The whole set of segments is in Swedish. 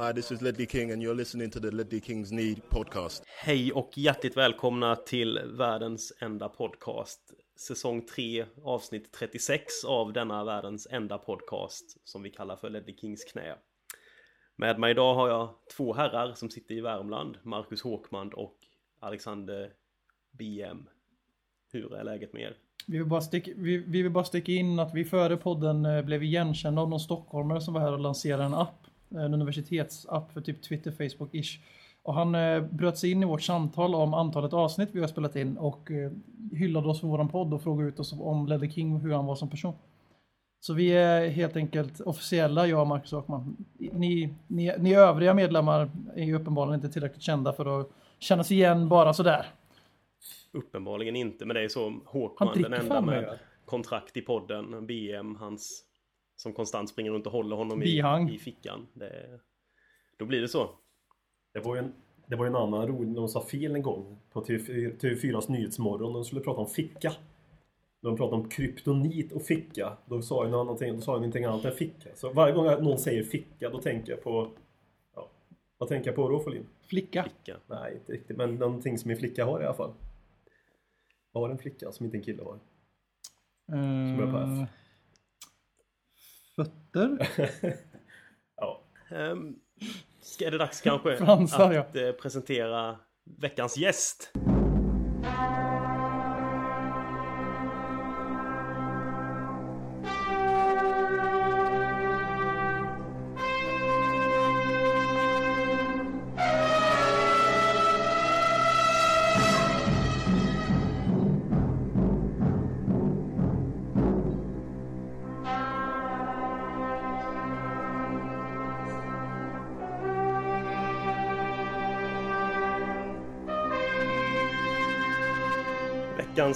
Hi, this is Ledley King and you're listening to the Ledley Kings Need podcast. Hej och hjärtligt välkomna till världens enda podcast. Säsong 3, avsnitt 36 av denna världens enda podcast som vi kallar för Ledley Kings knä. Med mig idag har jag två herrar som sitter i Värmland, Marcus Håkman och Alexander BM. Hur är läget med er? Vi vill, bara sticka, vi, vi vill bara sticka in att vi före podden eh, blev igenkända av någon stockholmare som var här och lanserade en app. En universitetsapp för typ Twitter, Facebook-ish. Och han eh, bröt sig in i vårt samtal om antalet avsnitt vi har spelat in och eh, hyllade oss för våran podd och frågade ut oss om Ledder King hur han var som person. Så vi är helt enkelt officiella, jag och Marcus Åkman. Ni, ni, ni övriga medlemmar är ju uppenbarligen inte tillräckligt kända för att kännas igen bara sådär. Uppenbarligen inte, men det är så Håkman, den enda med. kontrakt i podden, BM, hans som konstant springer runt och håller honom i, i fickan. Det, då blir det så. Det var ju en, det var en annan rolig, de sa fel en gång på TV4, TV4s Nyhetsmorgon. De skulle prata om ficka. De pratade om kryptonit och ficka. Då sa ju någonting, då sa ju någonting annat än ficka. Så varje gång någon säger ficka, då tänker jag på... Ja, vad tänker jag på då, Folin? Flicka. Ficka. Nej, inte riktigt. Men någonting som en flicka har i alla fall. Vad har en flicka som inte en kille har? börjar på F. Fötter? Ja. Um, ska, är det dags kanske Fransar, att eh, presentera veckans gäst?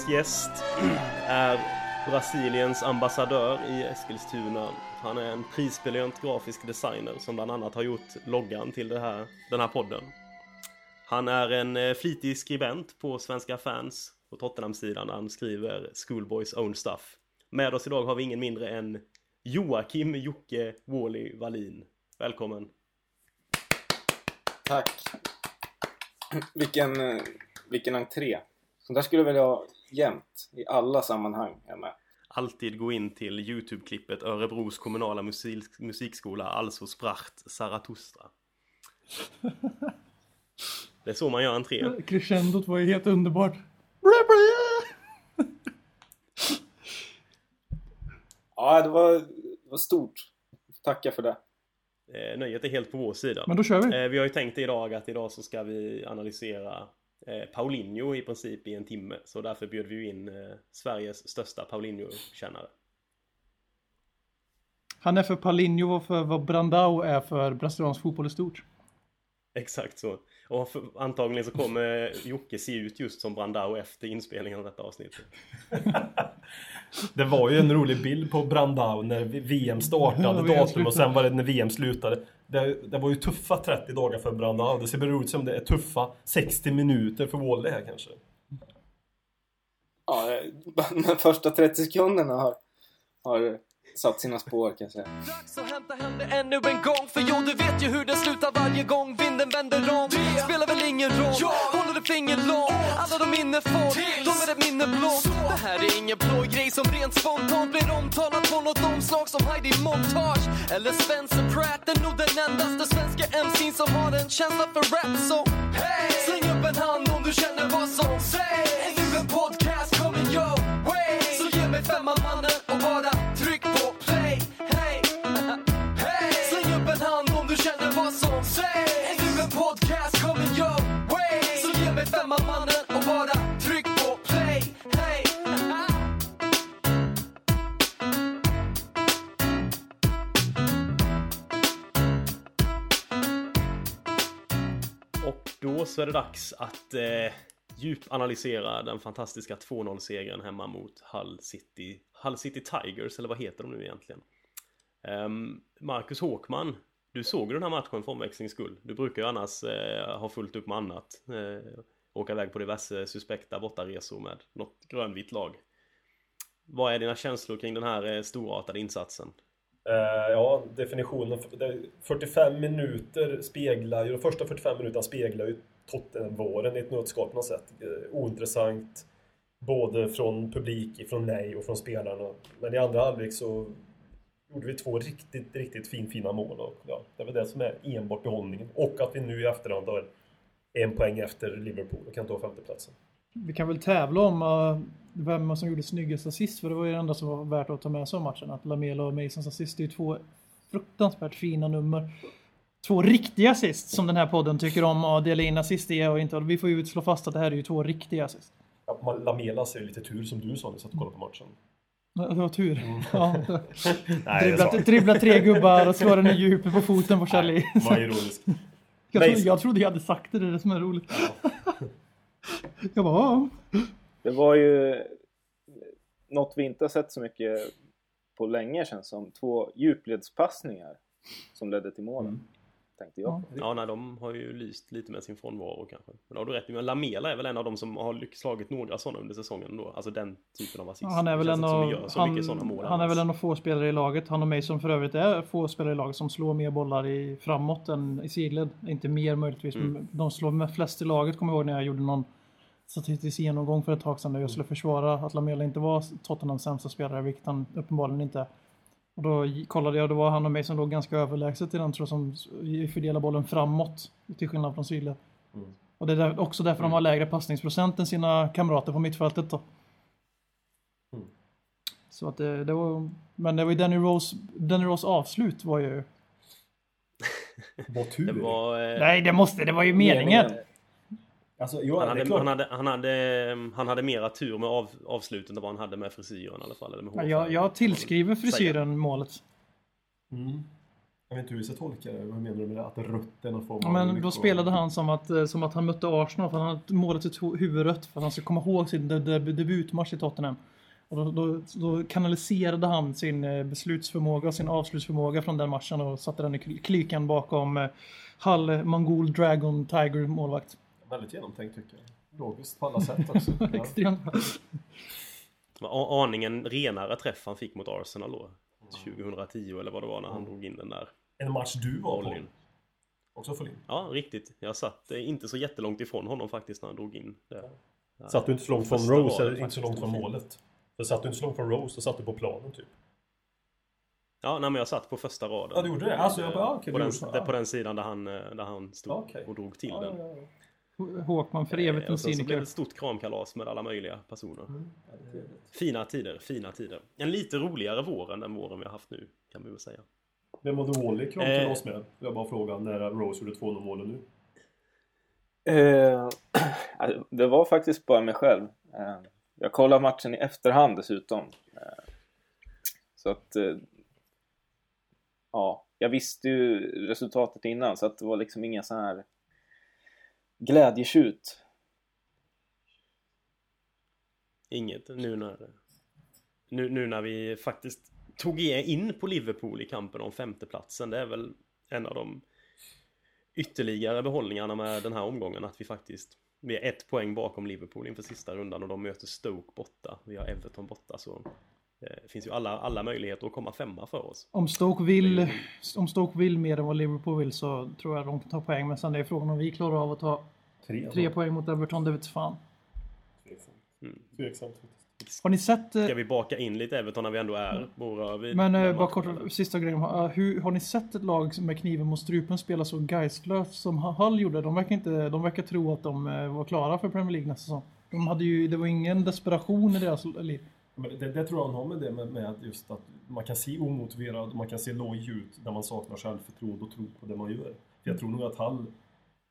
Dagens gäst är Brasiliens ambassadör i Eskilstuna. Han är en prisbelönt grafisk designer som bland annat har gjort loggan till det här, den här podden. Han är en eh, flitig skribent på Svenska fans på Tottenham-sidan där han skriver Schoolboys own stuff. Med oss idag har vi ingen mindre än Joakim Jocke Wally Wallin. Välkommen! Tack. Vilken, eh, vilken entré. Sånt där skulle jag vilja jämt. I alla sammanhang jag med. alltid gå in till Youtube-klippet Örebros kommunala musik musikskola Alltså Spracht Zarathustra. Det är så man gör entré. Crescendot var ju helt underbart. Ja, det var, det var stort. Tacka för det. Eh, Nöjet är helt på vår sida. Men då kör vi. Eh, Vi har ju tänkt idag att idag så ska vi analysera Paulinho i princip i en timme. Så därför bjöd vi in eh, Sveriges största Paulinho-kännare. Han är för Palinho och för vad Brandao är för brasiliansk fotboll i stort. Exakt så. Och för, antagligen så kommer Jocke se ut just som Brandao efter inspelningen av detta avsnitt. Det var ju en rolig bild på Brandao när VM startade Ja, VM datum och sen var det när VM slutade. Det, det var ju tuffa 30 dagar för Brandao. Det ser väl ut som det är tuffa 60 minuter för Wall det här kanske. Ja, eh, de första 30 sekunderna har, har satt sina spår kan jag säga. Dags att hämta hem det ännu en gång För jo, du vet ju hur det slutar varje gång vinden vänder om Det spelar väl ingen roll, ett finger långt. Alla de minne får, de är ett minne blått Det här är ingen blå grej som rent spontant blir omtalat på något omslag som Heidi Montage. Eller Spencer Pratt, är nog den endaste svenska MC'n som har en känsla för rap. Så hey! släng upp en hand om du känner vad som sägs. Är en podcast då så är det dags att eh, djupanalysera den fantastiska 2-0-segern hemma mot Hull City. Hull City Tigers, eller vad heter de nu egentligen? Um, Marcus Håkman, du såg ju den här matchen för omväxlings skull. Du brukar ju annars eh, ha fullt upp med annat. Eh, åka iväg på diverse suspekta bortaresor med något grönvitt lag. Vad är dina känslor kring den här eh, storartade insatsen? Eh, ja, definitionen. 45 minuter speglar ju, de första 45 minuterna speglar ju Tottenham-våren i ett nötskal på något sätt. Eh, ointressant. Både från publik, från mig och från spelarna. Men i andra halvlek så gjorde vi två riktigt, riktigt fin, fina mål. Och, ja, det är väl det som är enbart behållningen. Och att vi nu i efterhand har en poäng efter Liverpool och kan ta femteplatsen. Vi kan väl tävla om uh, vem som gjorde snyggast assist, för det var ju det enda som var värt att ta med sig av matchen. Att Lamela och Masons assist det är ju två fruktansvärt fina nummer. Två riktiga assist som den här podden tycker om att dela in assist i och inte. Vi får ju slå fast att det här är ju två riktiga assist. Ja, man- Lamelas är ju lite tur som du sa när du satt och kollade på matchen. Ja, Det var tur. Ja. Nej, det dribbla, tre gubbar och slå den i djupet på foten på Charlie. var ironisk. Jag trodde, jag trodde jag hade sagt det, det är det som är roligt. Jag bara, ja. Det var ju något vi inte har sett så mycket på länge känns som. Två djupledspassningar som ledde till målen. Tänkte jag. på. Ja, nej, de har ju lyst lite med sin frånvaro kanske. Men har du rätt i, men Lamela är väl en av de som har slagit några sådana under säsongen då. Alltså den typen av assist. Ja, Han är väl en av, han, mål han är väl en av få spelare i laget, han och mig som för övrigt är få spelare i laget som slår mer bollar i framåt än i sidled. Inte mer möjligtvis, Mm. men de slår med flest i laget. Kommer jag ihåg när jag gjorde någon statistisk genomgång för ett tag sedan där jag skulle försvara att Lamela inte var Tottenhams sämsta spelare, vilket han uppenbarligen inte är. Och då kollade jag, det var han och mig som låg ganska överlägset i den, tror jag, som fördelar bollen framåt, till skillnad från sidled. Mm. Och det är där, också därför de har lägre passningsprocent än sina kamrater på mittfältet då. Mm. Så att det, det var, men det var ju Danny Rose, Danny Rose avslut var ju... Vad tur. Det var... eh, Nej, det måste, det var ju meningen. Alltså, jo, Han hade, han, hade, han, hade, han hade mera tur med av, avslutet än vad han hade med frisyren i alla fall. Eller med hårfärgen. Jag, jag tillskriver frisyren målet. Mm. Jag vet inte hur vi ska tolka det. Vad menar du med det? Att rött är någon form Ja, av... men då spelade han som att, eh, som att han mötte Arsenal för han hade målet sitt hu- huvudrött för att han ska komma ihåg sin de, de, debutmatch i Tottenham. Och då, då, då kanaliserade han sin eh, beslutsförmåga och sin avslutsförmåga från den matchen och satte den i kl- klykan bakom eh, Hull Mongol Dragon Tiger målvakt. Väldigt genomtänkt tycker jag. Logiskt på alla sätt också. ja. Extremt aningen renare träff han fick mot Arsenal då. 2010 eller vad det var när han drog in den där En match du var på. Också full in. Ja, riktigt. Jag satt eh, inte så jättelångt ifrån honom faktiskt när han drog in det. Satt du inte så långt från Rose eller inte så långt från målet? För satt du inte så långt från Rose, så satt du på planen typ. Ja, nej, men jag satt på första raden. Ja, du gjorde det? Alltså, jag bara, ah, okej, på, den, på den sidan där han, eh, där han stod Ja, okej. och drog till Ja, den. ja, ja. Håkman för evigt Eh, en och sen så blev det ett stort kramkalas med alla möjliga personer. Mm. Fina tider, fina tider. En lite roligare vår än den våren vi har haft nu, kan vi väl säga. Vem var Wally kram Eh. med? Jag bara fråga när Rose gjorde 2-0 målen nu. Eh, alltså, det var faktiskt bara mig själv. Eh, jag kollade matchen i efterhand dessutom. Så att... Ja, jag visste ju resultatet innan så att det var liksom inga så här glädjetjut. Inget nu när, nu, nu när vi faktiskt tog in på Liverpool i kampen om femteplatsen. Det är väl en av de ytterligare behållningarna med den här omgången. Att vi faktiskt vi är ett poäng bakom Liverpool inför sista rundan och de möter Stoke borta. Vi har Everton borta så det finns ju alla, alla möjligheter att komma femma för oss. Om Stoke, vill, om Stoke vill mer än vad Liverpool vill så tror jag de kan ta poäng. Men sen är frågan om vi klarar av att ta Tre. tre poäng mot Everton, det vet fan. Tveksamt. Mm. Tveksamt. Har ni sett... eh, Ska vi baka in lite Everton när vi ändå är våra vid Men eh, bara matchen, eller? kort, sista grejen. Uh, hur, har ni sett ett lag med kniven mot strupen spela så geistlöst som Hull gjorde? De verkar, inte, de verkar tro att de eh, var klara för Premier League nästa säsong. De hade ju, det var ingen desperation i deras liv. Men det, det tror jag han har med det med, med just att man kan se omotiverad, man kan se loj ut när man saknar självförtroende och tro på det man gör. För jag tror nog att Hall,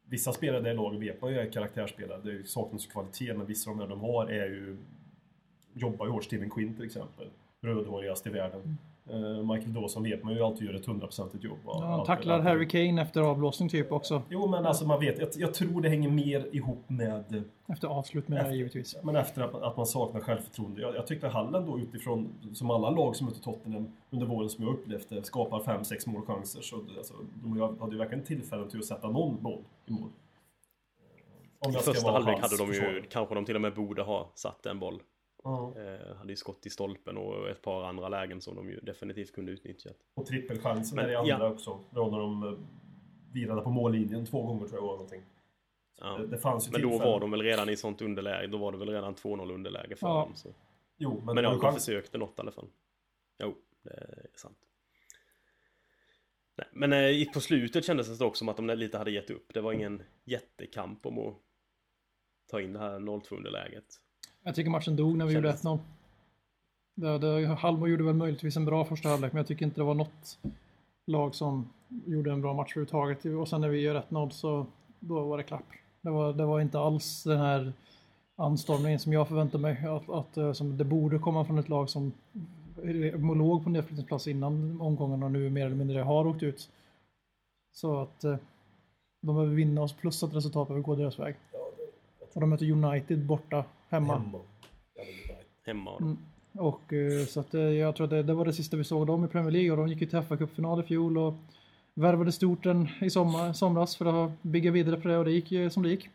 vissa spelare i det laget vet man ju är karaktärsspelare, det saknas ju kvalitet, men vissa av de där de har är ju jobbar ju hårt. Steven Quinn till exempel, rödhårigast i världen. Mm. Michael Dawson vet man ju alltid gör ett hundraprocentigt jobb. Ja, han tacklar allt- Harry Kane efter avblåsning typ också. Jo, men alltså man vet, jag, jag tror det hänger mer ihop med Efter avslut menar jag givetvis. men efter att, att man saknar självförtroende. Jag, jag tyckte Hallen då utifrån, som alla lag som möter Tottenham under våren som jag upplevt det, skapar 5-6 målchanser. Så det- alltså, de hade ju verkligen tillfällen till att sätta någon boll i mål. Eh, Om I första halvlek hade de ju, kanske de till och med borde ha satt en boll. Ja. Eh, hade ju skott i stolpen och ett par andra lägen som de ju definitivt kunde utnyttjat. Och trippelchansen Men, är det andra ja. också. Då när de eh, virade på mållinjen två gånger tror jag var någonting. Ja. Det, det fanns ju Men då tillfällen. var de väl redan i sånt underläge. Då var det väl redan 2-0 underläge för Ja. dem. Så. Jo, men, Men, ja, de chans. försökte något i alla fall. Jo, det är sant. Nej, men eh, på slutet kändes det dock som att de lite hade gett upp. Det var ingen jättekamp om att ta in det här 0-2 underläget. Jag tycker matchen dog när vi gjorde Kändes- 1-0. Det, det, Halmstad gjorde väl möjligtvis en bra första halvlek, men jag tycker inte det var något lag som gjorde en bra match överhuvudtaget. Och sen när vi gör 1-0 så då var det klapp. Det var, det var inte alls den här anstormningen som jag förväntade mig. Att, att, eh, som det borde komma från ett lag som låg på nedflyttningsplats innan omgången och nu mer eller mindre har åkt ut. Så att eh, de behöver vinna oss plus att resultatet behöver gå deras väg. Och de möter United borta, hemma. Hemma. Hemma. Mm. Och eh, så att eh, jag tror att det, det var det sista vi såg dem i Premier League och de gick ju till fa Cup-final i fjol och värvade stort en i sommar, somras för att bygga vidare på det och det gick som det gick.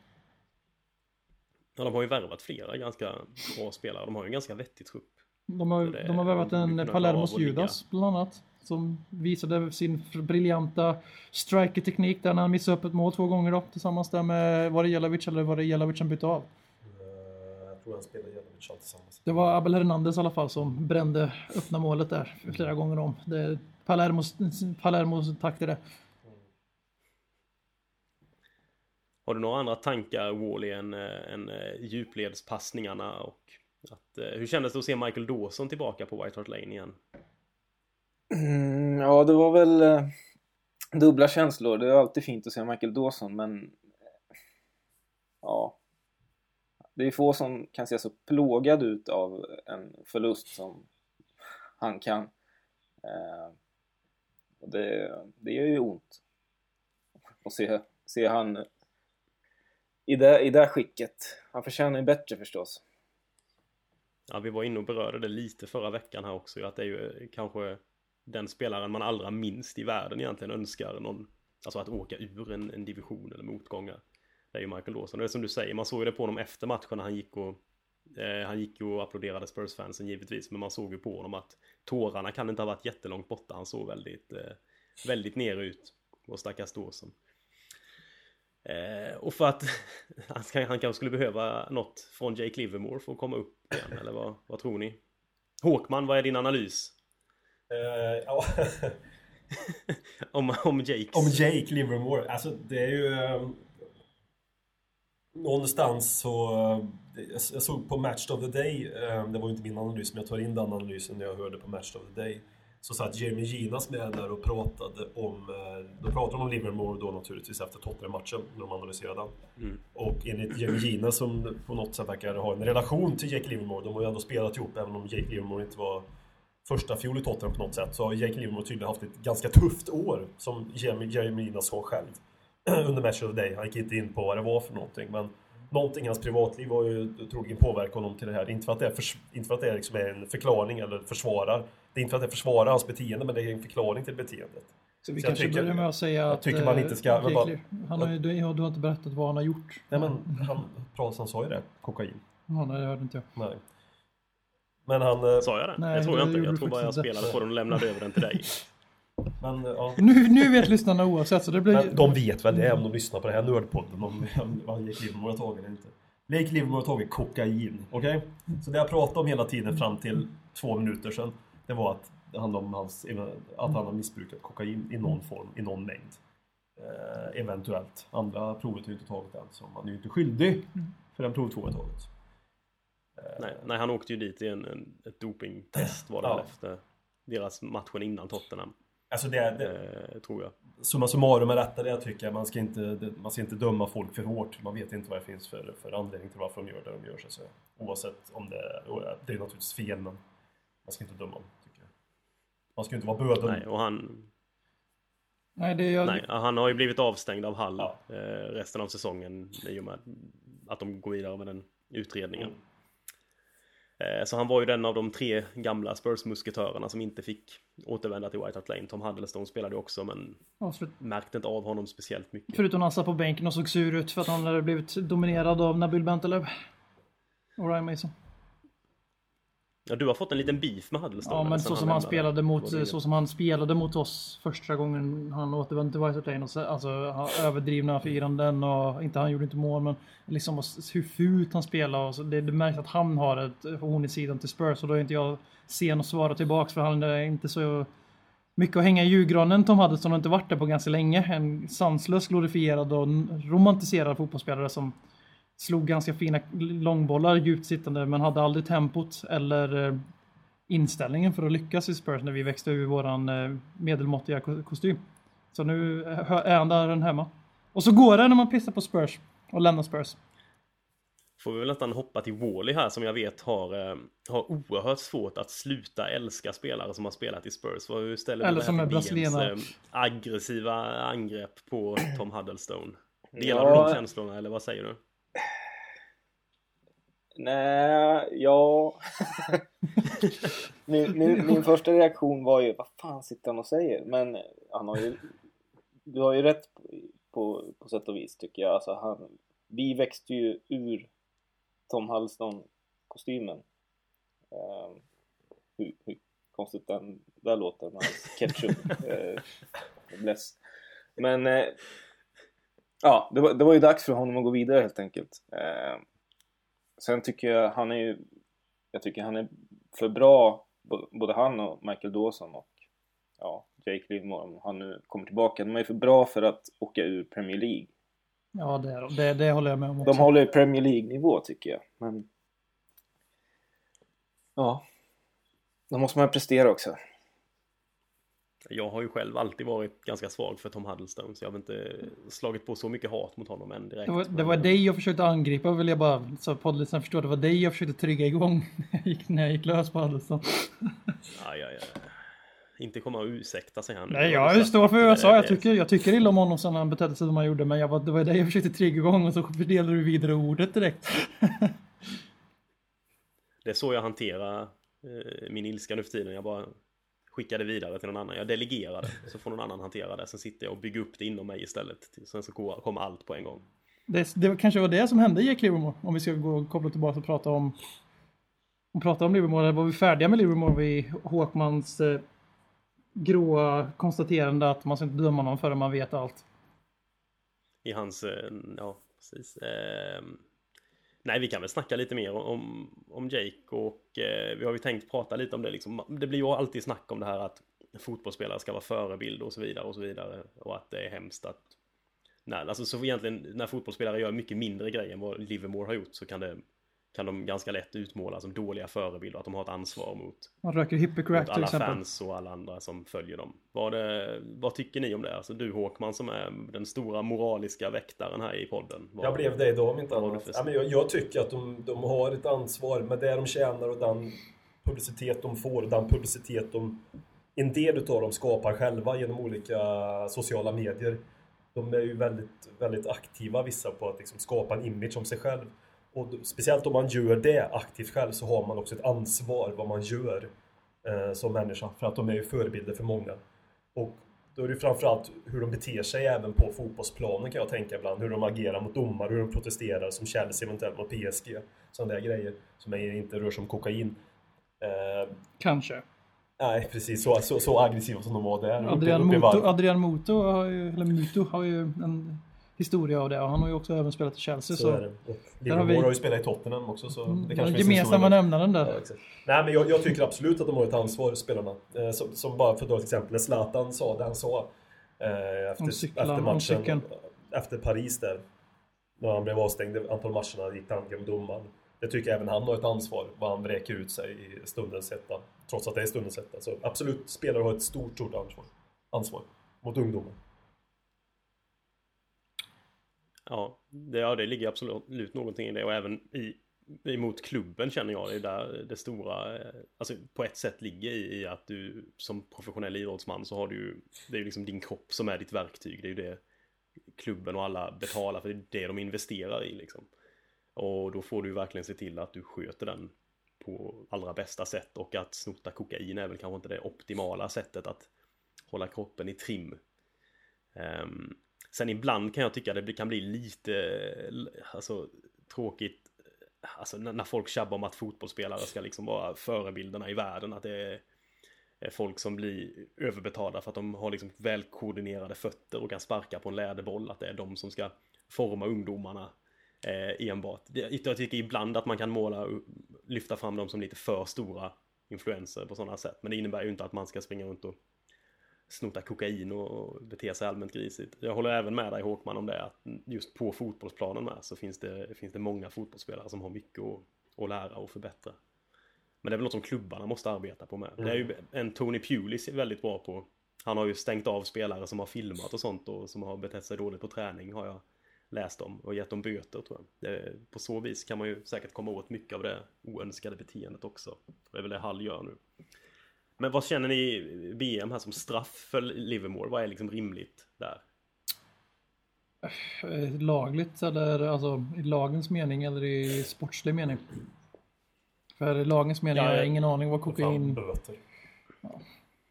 Ja, de har ju värvat flera ganska bra spelare. De har ju en ganska vettig trupp. De har, de har värvat en Palermos. Judas bland annat. Som visade sin briljanta striker-teknik där när han missade upp ett mål två gånger då tillsammans där med, var det Jelavic eller var det Jelavic som bytte av? Eh, Jag tror han spelar Jelavic tillsammans. Det var Abel Hernandez i alla fall som brände öppna målet där flera gånger om. Det är Palermos, Palermos takt i det. Har du några andra tankar Wally än, eh, än eh, djupledspassningarna och att, eh, hur kändes det att se Michael Dawson tillbaka på White Hart Lane igen? Mm, ja, det var väl eh, dubbla känslor. Det är alltid fint att se Michael Dawson, men eh, ja. Det är få som kan se så plågad ut av en förlust som han kan. Eh, och det, det gör ju ont att se, se han i det, i det skicket. Han förtjänar ju bättre förstås. Ja, vi var inne och berörde det lite förra veckan här också, att det är ju kanske den spelaren man allra minst i världen egentligen önskar någon, alltså att åka ur en, en division eller motgångar. Det är ju Michael Dawson. Och det är som du säger, man såg ju det på honom efter matchen när han gick och eh, han gick ju och applåderade Spurs-fansen givetvis, men man såg ju på honom att tårarna kan inte ha varit jättelångt borta. Han såg väldigt, eh, väldigt nere ut, vår stackars Dawson. Eh, och för att han, ska, han kanske skulle behöva något från Jake Livermore för att komma upp igen, eller vad, vad tror ni? Håkman, vad är din analys? Eh, ja. om, om Jakes? Om Jake Livermore, alltså det är ju... eh, någonstans så... Jag, jag såg på Match of the Day, eh, det var ju inte min analys men jag tar in den analysen när jag hörde på Match of the Day. Så satt Jeremy Ginas med där och pratade om... eh, Då pratade de om Livermore då naturligtvis efter Tottenham-matchen när de analyserade den. Mm. Och enligt Jeremy Gina som på något sätt verkar ha en relation till Jake Livermore, de har ju ändå spelat ihop även om Jake Livermore inte var första fjol i Tottenham på något sätt så har Jake Livermore tydligen haft ett ganska tufft år som Gina sa själv under Match of the Day. Han gick inte in på vad det var för någonting men någonting i hans privatliv har ju troligen påverkat honom till det här. Inte för att det är, förs- inte för att det är liksom en förklaring eller försvarar. Det är inte för att det försvarar hans beteende men det är en förklaring till beteendet. Så vi Så jag kanske tycker- börjar med att säga jag att... tycker man eh, inte ska- okej, bara- han har ju, du, ja, du har inte berättat vad han har gjort. Nej men han, Prasan sa ju det, kokain. Ja, nej, det hörde inte jag. Nej. Men han... eh, Sa jag det? Nej, jag tror det jag inte. Jag tror bara jag spelade på den och lämnade över den till dig. Men, ja. Nu, nu vet lyssnarna oavsett, så det blir... Men de vet väl det om de lyssnar på det här nördpodden om om vad Jake Livermore har tagit eller inte. Jake Livermore har tagit kokain, okej? Så det jag pratade om hela tiden fram till två minuter sedan, det var att det handlade om hans, att han har missbrukat kokain i någon form, i någon mängd. Eh, eventuellt. Andra provet har ju inte tagit än, så man är ju inte skyldig för den provtvåan taget. Nej, nej, han åkte ju dit i en, en, ett dopingtest var det Ja. efter deras matchen innan Tottenham. Alltså det, det, Eh, tror jag. summa summarum är detta det jag tycker. Man ska, inte, det- man ska inte döma folk för hårt. Man vet inte vad det finns för, för anledning till varför de gör det de gör. Så. Oavsett om det och det är naturligtvis fel, men man ska inte döma dem. Tycker jag. Man ska inte vara bödel. Nej, och han, Nej, det är jag... nej, han har ju blivit avstängd av Hall Ja. eh, resten av säsongen i och med att de går vidare med den utredningen. Mm. Eh, Så han var ju den av de tre gamla Spurs-musketörerna som inte fick återvända till White Hart Lane. Tom Huddlestone spelade ju också men Avslut. märkte inte av honom speciellt mycket. Förutom han satt på bänken och såg sur ut för att han hade blivit dominerad av Nabil Bentaleb. Och Ryan Mason. Ja, du har fått en liten beef med Huddlestone. Ja, men sen så som han spelade mot, så som han spelade mot oss första gången han återvände till White Lane. Och så, alltså överdrivna firanden och inte han gjorde inte mål, men liksom hur fult han spelade. Och så, det, det märks att han har ett horn i sidan till Spurs och då är inte jag sen att svara tillbaks för han är inte så mycket att hänga i julgranen Tom Huddleston har inte varit där på ganska länge. En sanslös glorifierad och romantiserad fotbollsspelare som slog ganska fina långbollar djupt sittande men hade aldrig tempot eller eh, inställningen för att lyckas i Spurs när vi växte ur våran eh, medelmåttiga ko- kostym. Så nu eh, är han där hemma. Och så går det när man pissar på Spurs och lämnar Spurs. Får vi väl nästan hoppa till Wally här som jag vet har, har oerhört svårt att sluta älska spelare som har spelat i Spurs. Vad- Hur ställer du Eller dig som är brasilianare. aggressiva angrepp på Tom Huddlestone? Delar Ja. du de känslorna eller vad säger du? Nej, ja... min, min, min första reaktion var ju, vad fan sitter han och säger? Men han har ju... Du har ju rätt på, på, sätt och vis tycker jag. Alltså, han, vi växte ju ur Tom Huddleston-kostymen. Ehm, hur, hur konstigt den där låter med ketchup. uh, bless. Men... eh, ja, det var, det var ju dags för honom att gå vidare helt enkelt. Ehm, Sen tycker jag han är ju... Jag tycker han är för bra, både han och Michael Dawson och ja, Jake Livermore om han nu kommer tillbaka. De är för bra för att åka ur Premier League. Ja, det, det, det håller jag med om också. De håller Premier League-nivå tycker jag, men... Ja. Då måste man prestera också. Jag har ju själv alltid varit ganska svag för Tom Huddlestone så jag har inte slagit på så mycket hat mot honom än direkt. Det var, det var dig jag försökte angripa vill jag bara så poddlyssnarna förstår. Det var dig jag försökte trygga igång när jag gick, när jag gick lös på Huddleston. Aj, aj, aj. Inte komma och ursäkta sig han. Nej, Det var jag står för vad jag sa. Jag tycker, jag tycker illa om honom sen han betedde sig som han gjorde. Men jag var, det var dig jag försökte trigga igång och så fördelade du vidare ordet direkt. Det är så jag hanterar eh, min ilska nu för tiden. Jag bara skickar det vidare till någon annan. Jag delegerar det. Så får någon annan hantera det. Sen sitter jag och bygger upp det inom mig istället. Sen så kommer allt på en gång. Det, det kanske var det som hände i Livermore. Om vi ska gå och koppla tillbaka och prata om och prata om Livermore. Var vi färdiga med Livermore vid Håkmans eh, gråa konstaterande att man ska inte döma någon förrän man vet allt. I hans, eh, ja precis. Eh, nej, vi kan väl snacka lite mer om, om Jake och eh, vi har ju tänkt prata lite om det liksom. Det blir ju alltid snack om det här att fotbollsspelare ska vara förebild och så vidare och så vidare. Och att det är hemskt att Nej, alltså så egentligen när fotbollsspelare gör mycket mindre grejer än vad Livermore har gjort så kan det kan de ganska lätt utmåla som dåliga förebilder, att de har ett ansvar mot, Man röker Hippocrack mot till alla exempel. fans och alla andra som följer dem. Vad, det, vad tycker ni om det? Alltså du Håkman som är den stora moraliska väktaren här i podden. Vad, Jag blev det idag om inte annat. Ja, men jag, jag tycker att de, de har ett ansvar med det de tjänar och den publicitet de får och den publicitet de... En del utav dem skapar själva genom olika sociala medier. De är ju väldigt, väldigt aktiva vissa på att liksom skapa en image om sig själv. Och speciellt om man gör det aktivt själv så har man också ett ansvar vad man gör eh, som människa. För att de är ju förebilder för många. Och då är det framförallt hur de beter sig även på fotbollsplanen kan jag tänka ibland. Hur de agerar mot domare, hur de protesterar som Chelsea eventuellt mot PSG. Sådana där grejer som är, inte rör sig om kokain. Eh, Kanske. nej, precis så, så, så aggressiva som de var där. Uppe- Adrian uppe Muto, varv. Adrian Muto har ju, eller Muto har ju en historia av det och han har ju också även spelat i Chelsea. Så Så, är det. Har vi- har ju spelat i Tottenham också så Mm, det den kanske finns en gemensamma nämnaren där. Ja. Nej men jag, jag tycker absolut att de har ett ansvar, spelarna. Eh, som, som bara för att ta ett exempel, Zlatan sa det han sa eh, efter, Om cyklar, efter om matchen, efter Paris där. När han blev avstängd ett antal matcherna, gick han med domaren. Det tycker jag även han har ett ansvar, vad han vräker ut sig i stundens hetta. Trots att det är stundens hetta. Så absolut, spelare har ett stort, stort ansvar. Ansvar. Mot ungdomar. Ja, det, ja, det ligger absolut någonting i det och även i emot klubben känner jag det är där det stora, eh, alltså på ett sätt ligger i, i att du som professionell idrottsman så har du ju, det är ju liksom din kropp som är ditt verktyg, det är ju det klubben och alla betalar för, det är det de investerar i liksom. Och då får du verkligen se till att du sköter den på allra bästa sätt och att snotta kokain är väl kanske inte det optimala sättet att hålla kroppen i trim. Um, sen ibland kan jag tycka att det kan bli lite alltså, tråkigt Alltså när, folk tjabbar om att fotbollsspelare ska liksom vara förebilderna i världen. Att det är, folk som blir överbetalda för att de har liksom välkoordinerade fötter och kan sparka på en läderboll. Att det är de som ska forma ungdomarna eh, enbart. Jag tycker ibland att man kan måla, lyfta fram dem som lite för stora influenser på sådana sätt. Men det innebär ju inte att man ska springa runt och snota kokain och bete sig allmänt grisigt. Jag håller även med dig Håkman om det att just på fotbollsplanen med så finns det, finns det många fotbollsspelare som har mycket att, att lära och förbättra. Men det är väl något som klubbarna måste arbeta på med. Det är ju en Tony Pulis är väldigt bra på. Han har ju stängt av spelare som har filmat och sånt och som har betett sig dåligt på träning har jag läst om och gett dem böter tror jag. Det, på så vis kan man ju säkert komma åt mycket av det oönskade beteendet också. Det är väl det Hall gör nu. Men vad känner ni VM här som straff för Livermore? Vad är liksom rimligt där? Eh, Lagligt eller alltså i lagens mening eller i sportslig mening? För i lagens mening Ja, har jag jag- ingen aning vad kokain... böter.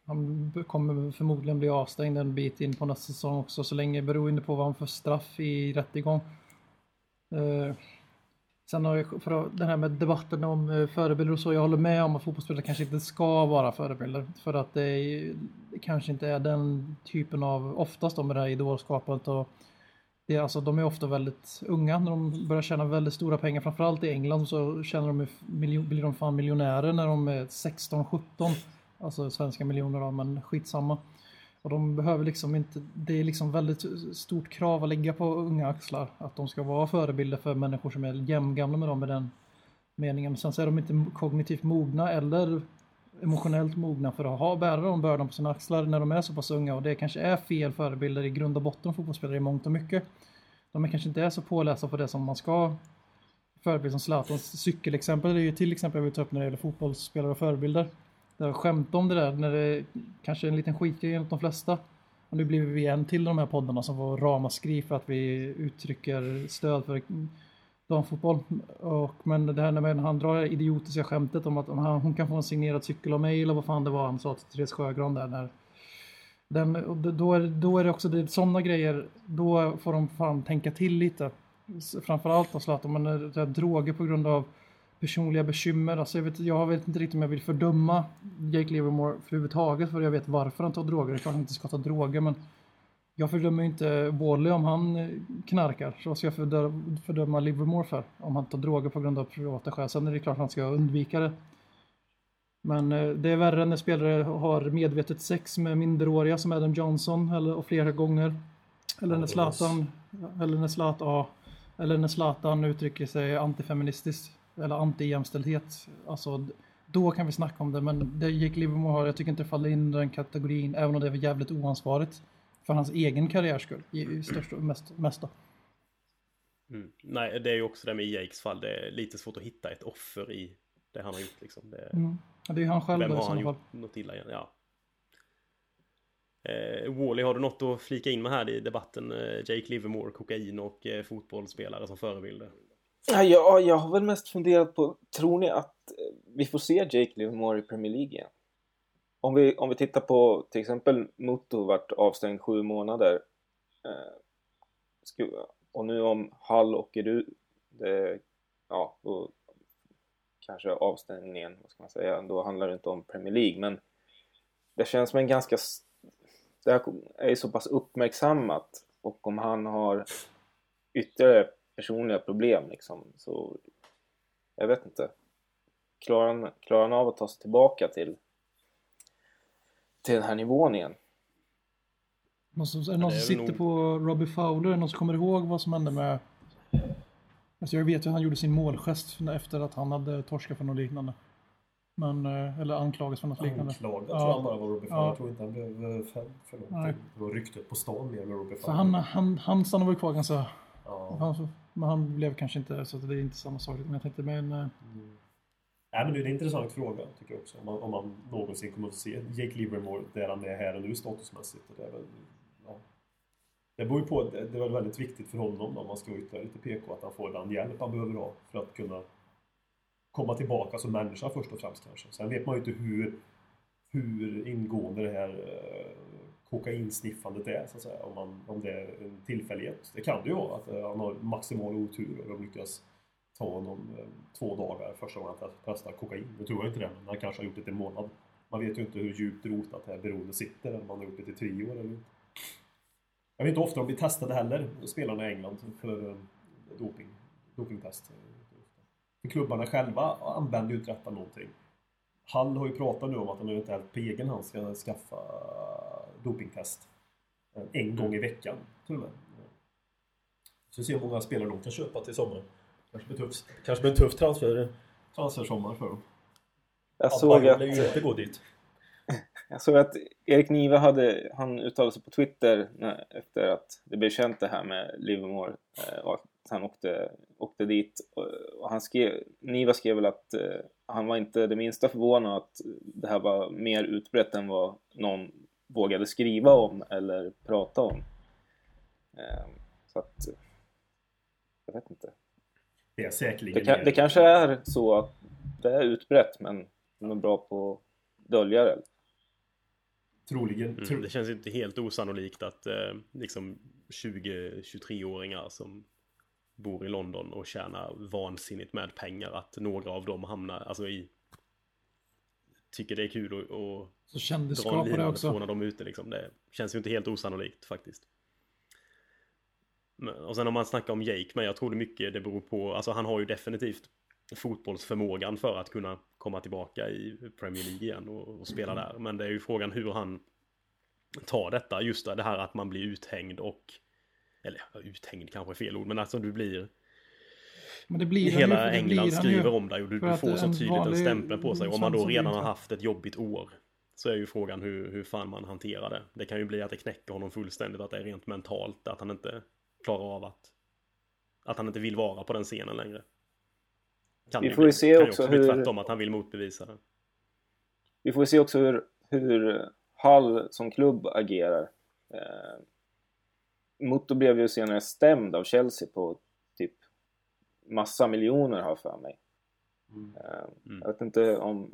Han kommer förmodligen bli avstängd en bit in på nästa säsong också så länge beroende på vad han får straff i rättegång. Eh, sen har jag för den här med debatten om eh, förebilder och så. Jag håller med om att fotbollsspelare kanske inte ska vara förebilder för att det, är, det kanske inte är den typen av, oftast då med det här idolskapet och det är alltså, de är ofta väldigt unga när de börjar tjäna väldigt stora pengar. Framförallt i England så tjänar de, ju blir de fan miljonärer när de är 16-17. Alltså svenska miljoner då, men skitsamma. Och de behöver liksom inte, det är liksom väldigt stort krav att lägga på unga axlar. Att de ska vara förebilder för människor som är jämngamla med dem i den meningen. Sen så är de inte kognitivt mogna eller emotionellt mogna för att ha, bära de bördan på sina axlar när de är så pass unga. Och det kanske är fel förebilder i grund och botten fotbollsspelare i mångt och mycket. De är kanske inte är så pålästa på det som man ska förebild som Zlatans cykelexempel är ju till exempel jag vill ta upp när det gäller fotbollsspelare och förebilder. Där skämt om det där när det kanske är en liten skitgrej enligt de flesta. Och nu blir vi en till de här poddarna som får ramaskri för att vi uttrycker stöd för damfotboll. Och, men det här när han drar det idiotiska skämtet om att om han, hon kan få en signerad cykel av mig eller vad fan det var han sa till Therese Sjögran där. När, den, och då, är, då är det också det, sådana grejer, då får de fan tänka till lite. Framförallt då Zlatan, men är droger på grund av personliga bekymmer. Alltså jag, vet, jag vet inte riktigt om jag vill fördöma Jake Livermore för överhuvudtaget för jag vet varför han tar droger. Det är klart han inte ska ta droger men jag fördömer inte Wally om han eh, knarkar. Så vad ska jag fördö- fördöma Livermore för? Om han tar droger på grund av privata skäl. Sen är det klart att han ska undvika det. Men eh, det är värre när spelare har medvetet sex med minderåriga som Adam Johnson eller, och flera gånger. Eller när Zlatan, eller när Zlatan, ja, eller när Zlatan uttrycker sig antifeministiskt eller anti-jämställdhet. Alltså, då kan vi snacka om det, men det Jake Livermore har, jag tycker inte det faller in i den kategorin, även om det är jävligt oansvarigt. För hans egen karriärs skull, i, största, mest, mesta. Mm. Nej, det är ju också det med Jakes fall. Det är lite svårt att hitta ett offer i det han har gjort. Liksom. Det, Mm. Det är ju han själv Vem har han fall. gjort något illa igen? Ja. Eh, Wally, har du något att flika in med här i debatten? Eh, Jake Livermore, kokain och eh, fotbollsspelare som förebilder. Ja, jag, jag har väl mest funderat på, tror ni att eh, vi får se Jake Livermore i Premier League igen? Om vi, om vi tittar på till exempel Mutu vart avstängd sju månader. Eh, och nu om Hall åker ut, det, ja, då kanske avstängningen, vad ska man säga, då handlar det inte om Premier League. Men det känns som en ganska... Det här är ju så pass uppmärksammat och om han har ytterligare personliga problem liksom så jag vet inte. Klarar han, klarar han av att ta sig tillbaka till till den här nivån igen? Någon som, är det någon som sitter nog- på Robbie Fowler? Någon som kommer ihåg vad som hände med... Alltså jag vet ju att han gjorde sin målgest efter att han hade torskat för något liknande. Men, eh, eller anklagats för något liknande. Anklagad Ja. tror jag bara var Robbie Fowler. Ja. Jag tror inte han blev eh, fälld för någonting. Det var ryktet på stan mer med Robbie För Fowler. han, han, han stannade väl kvar ganska... Ja. Han, men han blev kanske inte, så det är inte samma sak. Men jag tänkte, men... Eh, mm. Nej, men det är en intressant fråga tycker jag också. Om man, om man någonsin kommer att se Jake Livermore där han är här och nu statusmässigt. Och det, är väl, ja. det beror ju på. Det det är väl väldigt viktigt för honom då, om man ska yttra lite PK att han får den hjälp han behöver ha för att kunna komma tillbaka som människa först och främst kanske. Sen vet man ju inte hur, hur ingående det här eh, kokainsniffandet är så att säga. Om, man, om det är en tillfällighet. Det kan det ju vara att eh, han har maximal otur och de lyckas ta honom eh, två dagar första gången han testar kokain. Nu tror jag inte det, men han kanske har gjort det i en månad. Man vet ju inte hur djupt rotat det här beroendet sitter, eller om man har gjort det i tre år eller inte. Jag vet inte ofta de blir testade heller, spelarna i England, för eh, doping, dopingtest. För klubbarna själva använder ju inte detta någonting. Hall har ju pratat nu om att han eventuellt på egen hand ska skaffa dopingtest. eh, En gång i veckan, till och med. Så vi ser hur många spelare de kan köpa till sommaren. Kanske blir, tuff, kanske blir en tuff transfer, transfersommar för dem. Jag Ja, såg att... ju inte gå dit. Jag såg att Erik Nive hade, han uttalade sig på Twitter när, efter att det blev känt det här med Livermore eh, och att han åkte, åkte dit. Och, och han skrev, Niva skrev väl att eh, han var inte det minsta förvånad att det här var mer utbrett än vad någon vågade skriva om eller prata om. Eh, så att, jag vet inte. Det är säkerligen Det, det kanske är så att det är utbrett men de är bra på att dölja det. Troligen. Mm, det känns inte helt osannolikt att eh, liksom 20-23-åringar som bor i London och tjänar vansinnigt med pengar att några av dem hamnar alltså i tycker det är kul att, att Så dra en lina på när de är ute liksom. Det känns ju inte helt osannolikt faktiskt. Men, och sen om man snackar om Jake, men jag tror det mycket det beror på, alltså han har ju definitivt fotbollsförmågan för att kunna komma tillbaka i Premier League igen och, och spela där. Men det är ju frågan hur han tar detta, just det här att man blir uthängd och eller uthängd kanske är fel ord, men alltså du blir Men det blir han ju, Hela det England ju. skriver om dig och du, du får så en tydligt en stämpel på sig. Om man då redan har haft ett jobbigt år så är ju frågan hur, hur fan man hanterar det. Det kan ju bli att det knäcker honom fullständigt, att det är rent mentalt, att han inte klarar av att att han inte vill vara på den scenen längre. Kan Vi ju får ju se kan ju också bli hur- tvärtom, att han vill motbevisa det. Vi får se också hur, hur Hull som klubb agerar. Eh, Motto blev ju senare stämd av Chelsea på typ massa miljoner har för mig. Eh, Mm. Jag vet inte om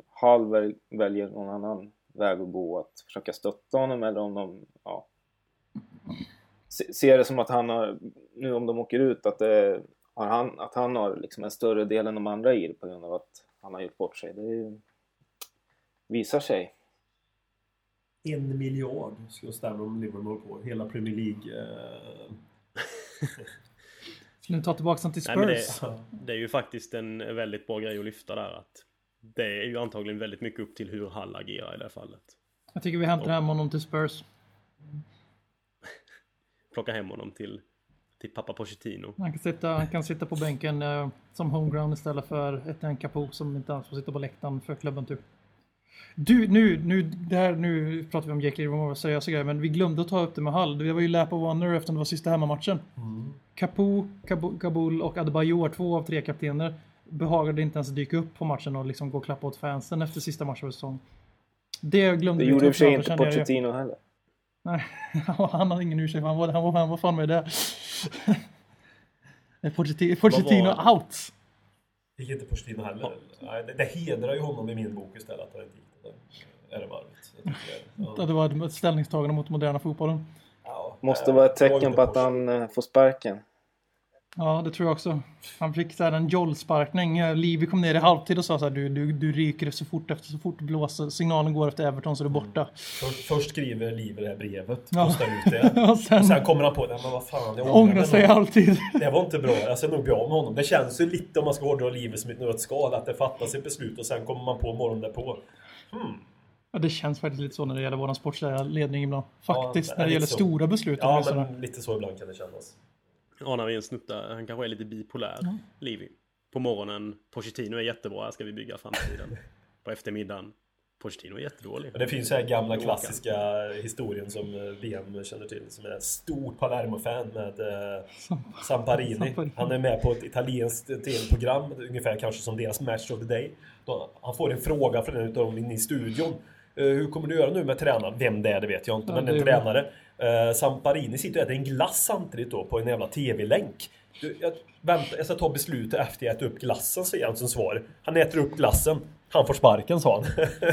väl, väljer någon annan väg att gå, att försöka stötta honom eller om de ja, se- ser det som att han har, nu om de åker ut, att, det, har han, att han har liksom en större del än de andra i det på grund av att han har gjort bort sig. Det visar sig. en miljard ska stämma om Liverpool på. Hela Premier League. Ska ni ta tillbaka den till Nej, men Spurs? det, det är ju faktiskt en väldigt bra grej att lyfta där att det är ju antagligen väldigt mycket upp till hur Hall agerar i det här fallet. Jag tycker vi hämtar hem honom till Spurs. Plocka hem honom till, till pappa Pochettino. Han kan sitta, han kan sitta på bänken eh, som homeground istället för ett en Capo som inte alls får sitta på läktaren för klubben typ. Du, nu, nu, det här, nu pratar vi om Livermore och seriösa grejer, men vi glömde att ta upp det med Hall. Det var ju lap of honor eftersom det var sista hemmamatchen. Capo, Kabo- Kabul och Adebayor, två av tre kaptener, behagade inte ens dyka upp på matchen och liksom gå och klappa åt fansen efter sista matchen av säsongen. Det glömde Det vi gjorde i och för sig inte. Pochettino heller. Nej, han hade ingen ursäkt. Han var, han var, han var fan med där. Nej, Pochettino, Pochettino out. Gick inte Pochettino heller. Nej, det, det hedrar ju honom i min bok istället att han inte gick det där. Är det varvet. Det var ett ställningstagande mot moderna fotbollen. ja. Måste Eh, vara ett tecken på att han eh, får sparken. Ja, det tror jag också. Han fick så här en jollsparkning. Eh, Livi kom ner i halvtid och sa så här, du, du, du ryker så fort efter så fort blåser, signalen går efter Everton så är du borta. Först, först skriver Liv det här brevet, Ja. postar ut det. Och sen, Och sen kommer han på det, men vad fan, jag ångrar sig nog. alltid. Det var inte bra, jag ska nog bli av med honom. Det känns ju lite om man ska hårdra livet som ett nötskal, att det fattas ett beslut och sen kommer man på morgonen därpå. Ja, det känns faktiskt lite så när det gäller vår sportsliga ledning ibland. Faktiskt, Ja, när det gäller så. stora beslut. Ja, men lite så ibland kan det kännas. Anar vi en snutta, han kanske är lite bipolär, Livi. På morgonen, Pochettino är jättebra, här ska vi bygga framtiden. På eftermiddagen, Pochettino är jättedålig. Det finns så här gamla klassiska historien som eh, VM känner till, som är ett stort Palermo-fan med eh, Samparini. Samparini. Han är med på ett italienskt tv-program, ungefär kanske som deras Match of the Day. Då han får en fråga från en av dem inne i studion. Eh, hur kommer du göra nu med tränaren? Vem det är det vet jag inte, Ja, men en är- tränare. Eh, Samparini sitter och äter en glass samtidigt då på en jävla tv-länk. Du, Jag, vänta, jag ska ta beslutet efter jag ätit upp glassen, säger han som svar. Han äter upp glassen. Han får sparken, sa han.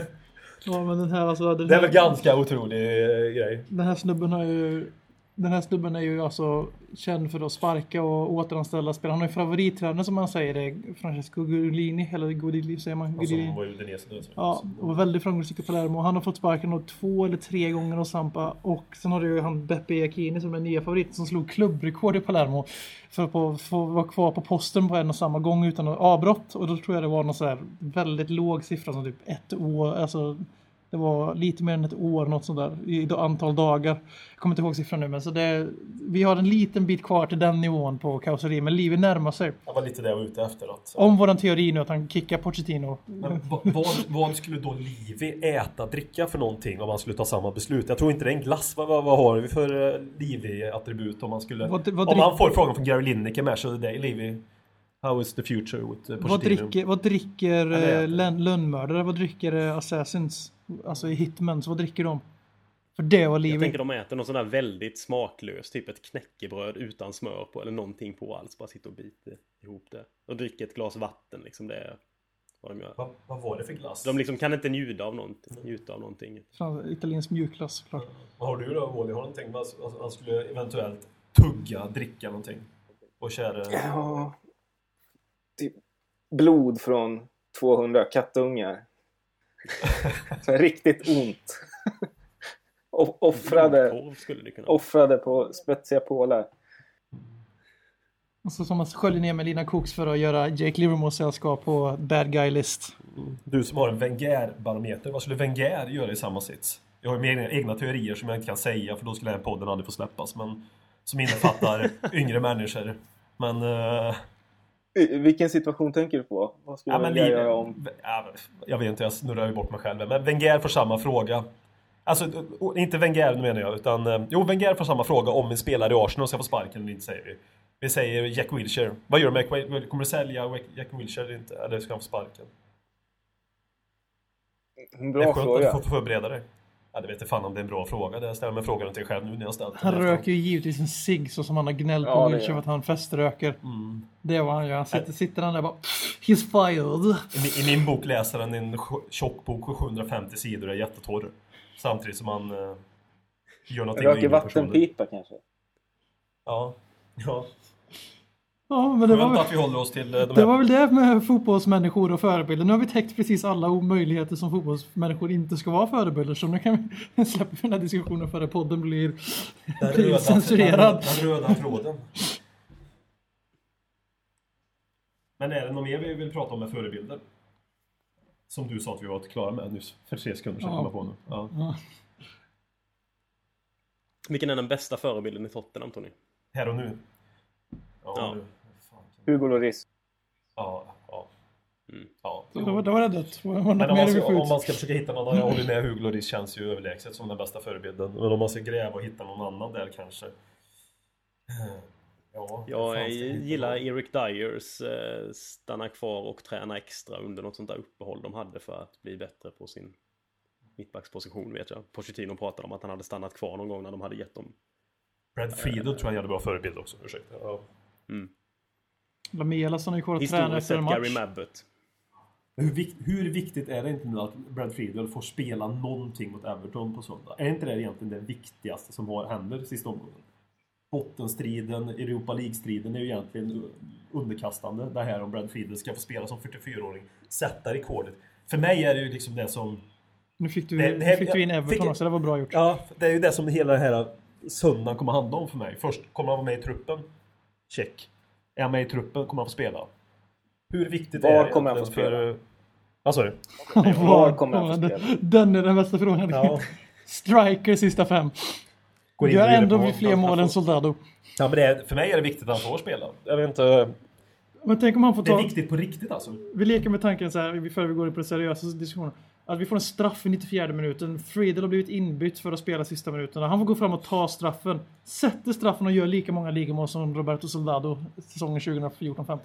Ja, men den här, alltså, den Det är här, väl ganska otrolig eh, grej. Den här snubben har ju Den här snubben är ju alltså känd för att sparka och återanställa spelare. Han har ju favorittränare som man säger det. Francesco Gudilini, eller Gudilini säger man. Som Gudilini. var Udinese nu. Ja, och var väldigt framgångsrik i Palermo. Han har fått sparken två eller tre gånger av Sampa. Och sen har du ju han Beppe Iacchini som är nya favorit som slog klubbrekord i Palermo. För att få vara kvar på posten på en och samma gång utan något avbrott. Och då tror jag det var någon så här väldigt låg siffra som typ ett år. Alltså det var lite mer än ett år, något sånt där, i antal dagar. Jag kommer inte ihåg siffran nu, men så det, vi har en liten bit kvar till den nivån på kaoseri, men livet närmar sig. Det var lite det jag var ute efter. Att, Om våran teori nu att han kickar Pochettino. Men vad, vad, skulle då Livi äta, dricka för någonting om man skulle ta samma beslut? Jag tror inte det är en glass. Vad, vad, vad har vi för eh, Livi-attribut om man skulle... Vad- om han får frågan från Gary Lineker med så är det Livi. How is the future with eh, Vad dricker, vad dricker är eh, lön- lönnmördare? Vad dricker eh, assassins? Alltså i Hitmans, vad dricker de? För det var Jag livet. tänker de äter någon sån där väldigt smaklös, typ ett knäckebröd utan smör på eller någonting på alls. Bara sitter och biter ihop det. Och dricker ett glas vatten liksom. Det är vad de gör. Vad, vad var det för glass? De liksom kan inte njuta av någonting. Njuta av någonting. Italiensk mjukglass såklart. Vad har du då Wally? Har du någonting? Han skulle eventuellt tugga, dricka någonting? Och kära... Ja, typ blod från 200 kattungar. Så riktigt ont. O- offrade, offrade på spetsiga pålar. Och så som man sköljer ner med Lina Cooks för att göra Jake Livermore sällskap på bad guy list. Du som har en Wenger-barometer, vad skulle Wenger göra i samma sits? Jag har ju mina egna teorier som jag inte kan säga för då skulle den här podden aldrig få släppas. Men som innefattar yngre människor. Men... I- Vilken situation tänker du på? Vad skulle ja, li- göra om? ja, jag vet inte, jag snurrar ju bort mig själv. Men Wenger får samma fråga. Alltså, inte Wenger nu menar jag, utan... eh, Jo, Wenger får samma fråga om en spelare i Arsenal ska få sparken eller inte, säger vi. Vi säger Jack Wilshere. Vad gör du med Kommer du sälja Jack Wilshere eller inte? Eller ska han få sparken? En det är bra skönt fråga. att du får förbereda dig. Ja, det vet jag fan om det är en bra fråga. Det ställer mig frågan till själv nu när jag ställt Han röker ju givetvis en cigg så som han har gnällt Ja, på gör för att han feströker. Mm. Det är vad han gör. Han sitter, sitter han där bara He's fired. I, min- I min bok läser han en tjock bok på 750 sidor och är jättetorr. Samtidigt som han eh, gör någonting Röker yngre personer. vattenpipa kanske? Ja. ja. Ja, men det var, Skönt väl, att vi håller oss till eh, de det här... var väl det med fotbollsmänniskor och förebilder. Nu har vi täckt precis alla möjligheter som fotbollsmänniskor inte ska vara förebilder. Så nu kan vi släppa den här diskussionen före podden blir, den blir röda, censurerad. Den, den röda tråden. Men är det något mer vi vill prata om med förebilder? Som du sa att vi var klara med nyss. För tre sekunder sedan Ja. på nu. Ja. Ja. Vilken är den bästa förebilden i Tottenham, Tony? Här och nu. Ja. Ja. Hugo Lloris. Ja. ja. Mm. ja. Så då, då var det dött. Men om man, ska, om man ska försöka hitta någon, jag håller med Hugo Lloris känns ju överlägset som den bästa förebilden. Men om man ska gräva och hitta någon annan där kanske. Ja, Jag hitta gillar då? Eric Dyers eh, stanna kvar och träna extra under något sånt där uppehåll de hade för att bli bättre på sin mittbacksposition vet jag. Pochettino pratade om att han hade stannat kvar någon gång när de hade gett dem. Brad Friedel tror jag är en jävla bra förebild också. Ursäkta. Ja. Lamela som är kvar och tränar Historiskt efter en match. Gary Mabbott. Hur, vik- hur viktigt är det inte nu att Brad Friedel får spela någonting mot Everton på söndag? Är inte det egentligen det viktigaste som har, händer sista omgången? Bottenstriden, Europa League-striden är ju egentligen underkastande. Det här om Brad Friedel ska få spela som 44-åring, sätta rekordet. För mig är det ju liksom det som... Nu fick du, Det- det här- fick du in Everton fick- också, det var bra gjort. Ja, det är ju det som hela den här söndagen kommer handla om för mig. Först kommer han vara med i truppen. Check. Är han med i truppen kommer han få spela. Hur viktigt Var är det kommer han få för... Vad sa du? Var kommer han få spela? den är den bästa frågan. Ja. Striker sista fem. Går in Gör ändå på- fler mål än Soldado. Ja, men det är, för mig är det viktigt att han får spela. Jag vet inte... Men tänk om han får Det är ta... viktigt på riktigt alltså. Vi leker med tanken så här, vi går in på den seriösa diskussionen. Att vi får en straff i 94 minuten. Friedel har blivit inbytt för att spela sista minuterna. Han får gå fram och ta straffen. Sätter straffen och gör lika många ligamål som Roberto Soldado säsongen 2014-15.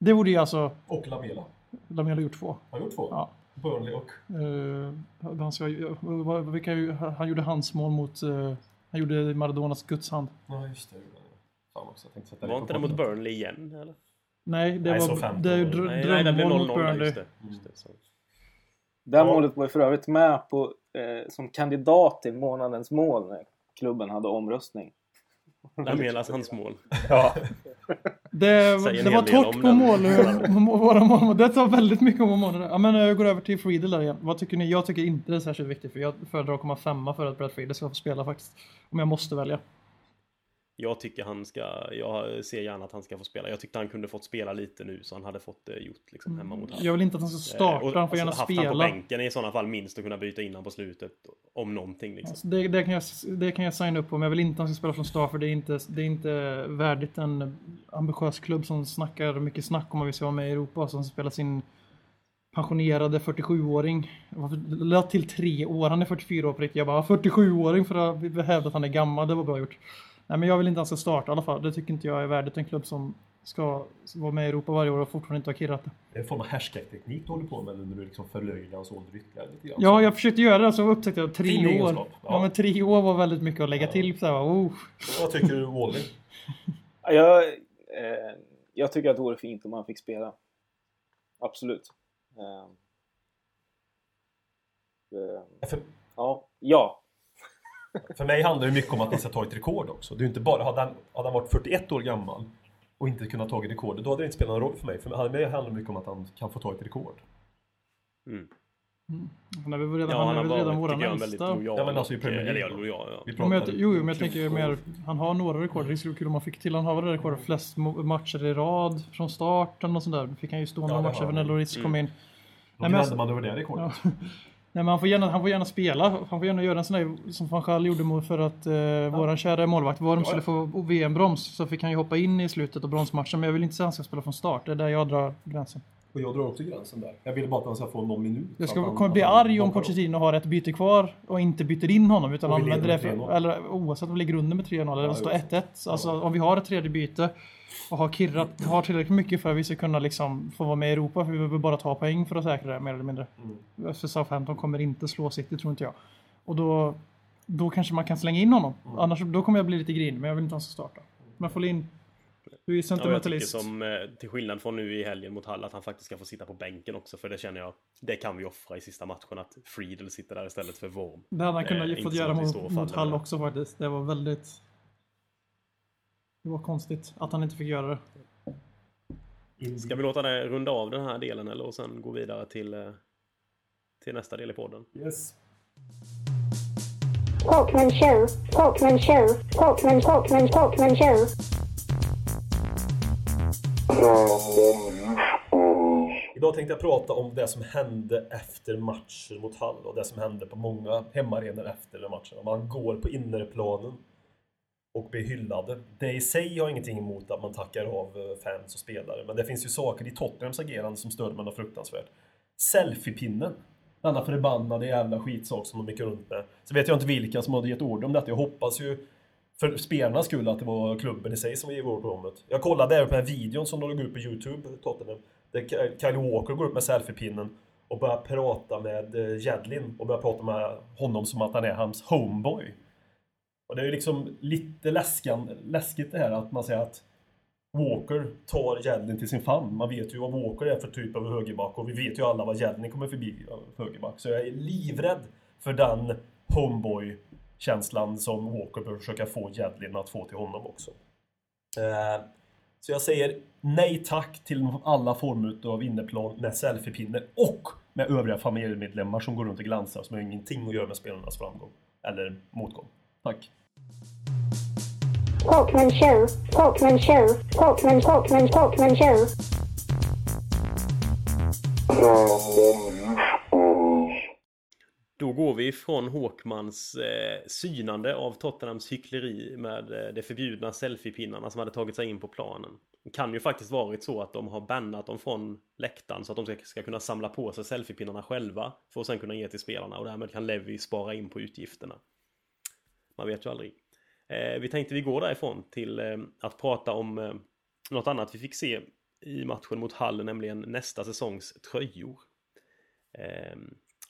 Det borde ju alltså... Och Lamela. Lamela ha gjort två. Har gjort två. Ja. Burnley och... Uh, han, ska, vilka, han gjorde hans mål mot... eh, han gjorde Maradonas gudshand. Ja, just det. Fan också. Jag tänkte sätta Var inte det mot. Burnley igen? Eller? Nej, det Nej, så var... 15 Det Nej, nej, det blev drömmål mot 0-0 där, Burnley. just det. Just det Det Ja. här målet var ju för övrigt med på, eh, som kandidat till månadens mål när klubben hade omröstning. Lamelas hans mål. Ja. Det, det var torrt på mål, må- våra mål. Det tar väldigt mycket om månader. Ja, men jag går över till Friedel där igen. Vad tycker ni? Jag tycker inte det är särskilt viktigt för jag föredrar att komma femma för att Brad Friedel ska få spela faktiskt. Om jag måste välja. Jag tycker han ska, jag ser gärna att han ska få spela. Jag tyckte han kunde fått spela lite nu så han hade fått det gjort liksom hemma mot Hull. Jag vill inte att han ska starta, Eh, och- han får gärna alltså, haft han på spela. bänken i sådana fall minst och kunna byta in på slutet om någonting liksom. Alltså, det, det, kan jag, det kan jag signa upp på, men jag vill inte att han ska spela från start för det är inte, det är inte värdigt en ambitiös klubb som snackar mycket snack om att vi ska vara med i Europa som spelar sin pensionerade 47-åring. Jag lade till tre år, han är 44 år på riktigt. Jag bara 47-åring för att hävda att han är gammal, det var bra gjort. Nej men jag vill inte att han ska starta i alla fall. Det tycker inte jag är värdigt en klubb som ska vara med i Europa varje år och fortfarande inte har kirrat det. Det är en form av härskarteknik du håller på med när du liksom förlöjligar hans ålder ytterligare lite grann. Ja, jag försökte göra det så upptäckte jag tre år. egenskap, Ja. ja. men tre år var väldigt mycket att lägga till. Så här, oh. Vad tycker du Wally? Ja, Jag, eh, jag tycker att det vore fint om han fick spela. Absolut. Eh, eh, ja, ja. För mig handlar det mycket om att han ska ta ett rekord också. Det är inte bara, hade han, hade han varit 41 år gammal och inte kunnat ta ett rekord, då hade det inte spelat någon roll för mig. För mig handlar det mycket om att han kan få ta ett rekord. Mm. Han är väl redan, Ja, han han är väl redan våran äldsta. lojal. Ja, men alltså i Premier League Eller ja, lojal, ja. Vi Ja, men jag, pratar jo, jo, men jag tänker mer, han har några rekord. Det skulle vara kul om man fick till. Han har väl rekord flest mo- matcher i rad från starten och sånt där. Fick han ju stå några det matcher för han. när Loris kom in. Då Nej, men man över det rekordet. Ja. Nej, men han får, gärna, han får gärna spela. Han får gärna göra en sån där som van Gaal gjorde för att eh, våran kära målvakt Worm skulle få VM-broms. Så fick han ju hoppa in i slutet av bronsmatchen. Men jag vill inte säga att han ska spela från start. Det är där jag drar gränsen. Och jag drar också gränsen där. Jag vill bara att han ska få någon minut. Jag ska han- kommer bli arg om. Pochettino har ett byte kvar och inte byter in honom utan använder det för, 3-0. eller oavsett om vi ligger under med 3-0 eller Ja, det står oavsett. 1-1. Alltså om vi har ett tredje byte och har kirrat, har tillräckligt mycket för att vi ska kunna liksom få vara med i Europa för vi behöver bara ta poäng för att säkra det mer eller mindre. Mm. För Southampton kommer inte slå City tror inte jag. Och då, då kanske man kan slänga in honom. Mm. Annars då kommer jag bli lite grinig men jag vill inte att han ska starta. Men Folin, du är Ja, jag sentimentalist. som, eh, till skillnad från nu i helgen mot Hall, att han faktiskt ska få sitta på bänken också. För det känner jag, det kan vi offra i sista matchen. Att Friedel sitter där istället för Worm. Det hade han kunnat Eh, fått göra mot, mot Hall också faktiskt. Det var väldigt... Det var konstigt att han inte fick göra det. Ska vi låta det runda av den här delen eller och sen gå vidare till, eh, till nästa del i podden? Yes. Talkman show, Talkman show, Talkman, Talkman, Talkman show. Idag tänkte jag prata om det som hände efter matchen mot Hall och det som hände på många hemmaarenor efter den matchen. Man går på innerplanen och bli hyllade. Det i sig har jag ingenting emot att man tackar av eh, fans och spelare, men det finns ju saker i Tottenhams agerande som stör mig något fruktansvärt. Selfiepinnen. Denna förbannade jävla skitsak som de gick runt med. Så vet jag inte vilka som hade gett order om detta. Jag hoppas ju för spelarnas skull att det var klubben i sig som gav order om det. Jag kollade även på den här videon som de lade ut på Youtube, Tottenham. Där Kyle Walker går upp med selfiepinnen och börjar prata med eh, Jedlin och börjar prata med honom som att han är hans homeboy. Och det är ju liksom lite läskan, läskigt det här att man säger att Walker tar Jedlin till sin famn. Man vet ju vad Walker är för typ av högerback och vi vet ju alla vad Jedlin kommer förbi för högerback. Så jag är livrädd för den homeboy-känslan som Walker bör försöka få Jedlin att få till honom också. Eh, så jag säger nej tack till alla former av inneplan med selfiepinne och med övriga familjemedlemmar som går runt och glansar som har ingenting att göra med spelarnas framgång eller motgång. Tack! Talkman show, Talkman show, Talkman, Talkman, Talkman show. Då går vi ifrån Håkmans eh, synande av Tottenhams hyckleri med eh, de förbjudna selfiepinnarna som hade tagit sig in på planen. Det kan ju faktiskt varit så att de har bannat dem från läktaren så att de ska, ska kunna samla på sig selfiepinnarna själva för att sen kunna ge till spelarna och därmed kan Levi spara in på utgifterna. Man vet ju aldrig. Eh, vi tänkte vi går därifrån till eh, att prata om eh, något annat vi fick se i matchen mot Hall, nämligen nästa säsongs tröjor.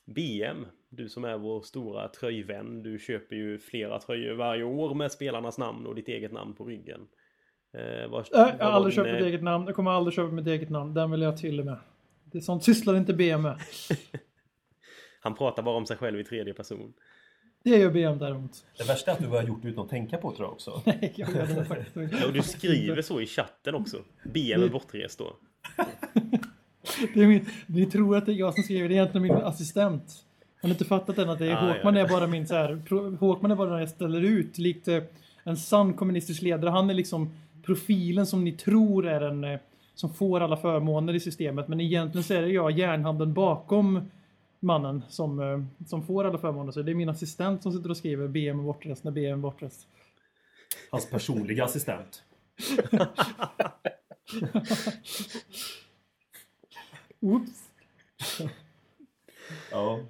BM, du som är vår stora tröjvän, du köper ju flera tröjor varje år med spelarnas namn och ditt eget namn på ryggen. Eh, Äh, jag har var aldrig din, köpt mitt eh, eget namn. Jag kommer aldrig köpa mitt eget namn. Den vill jag till med. Det är sånt sysslar inte BM med. Han pratar bara om sig själv i tredje person. Det gör BM däremot. Det värsta är att du har gjort det utan att tänka på tror jag också. Nej, jag gör det faktiskt. Ja, och du skriver så i chatten också. BM är bortrest då. Det är min, ni tror att det är jag som skriver, det är egentligen min assistent. Har ni inte fattat än att det är Ah, Håkman ja. är bara min så här, Håkman är bara den jag ställer ut, likt eh, en sann kommunistisk ledare. Han är liksom profilen som ni tror är den eh, som får alla förmåner i systemet. Men egentligen så är det jag, järnhanden bakom mannen som, eh, som får alla förmåner. Så det är min assistent som sitter och skriver BM bortrest när BM bortrest. Hans personliga assistent. Oops. Ja.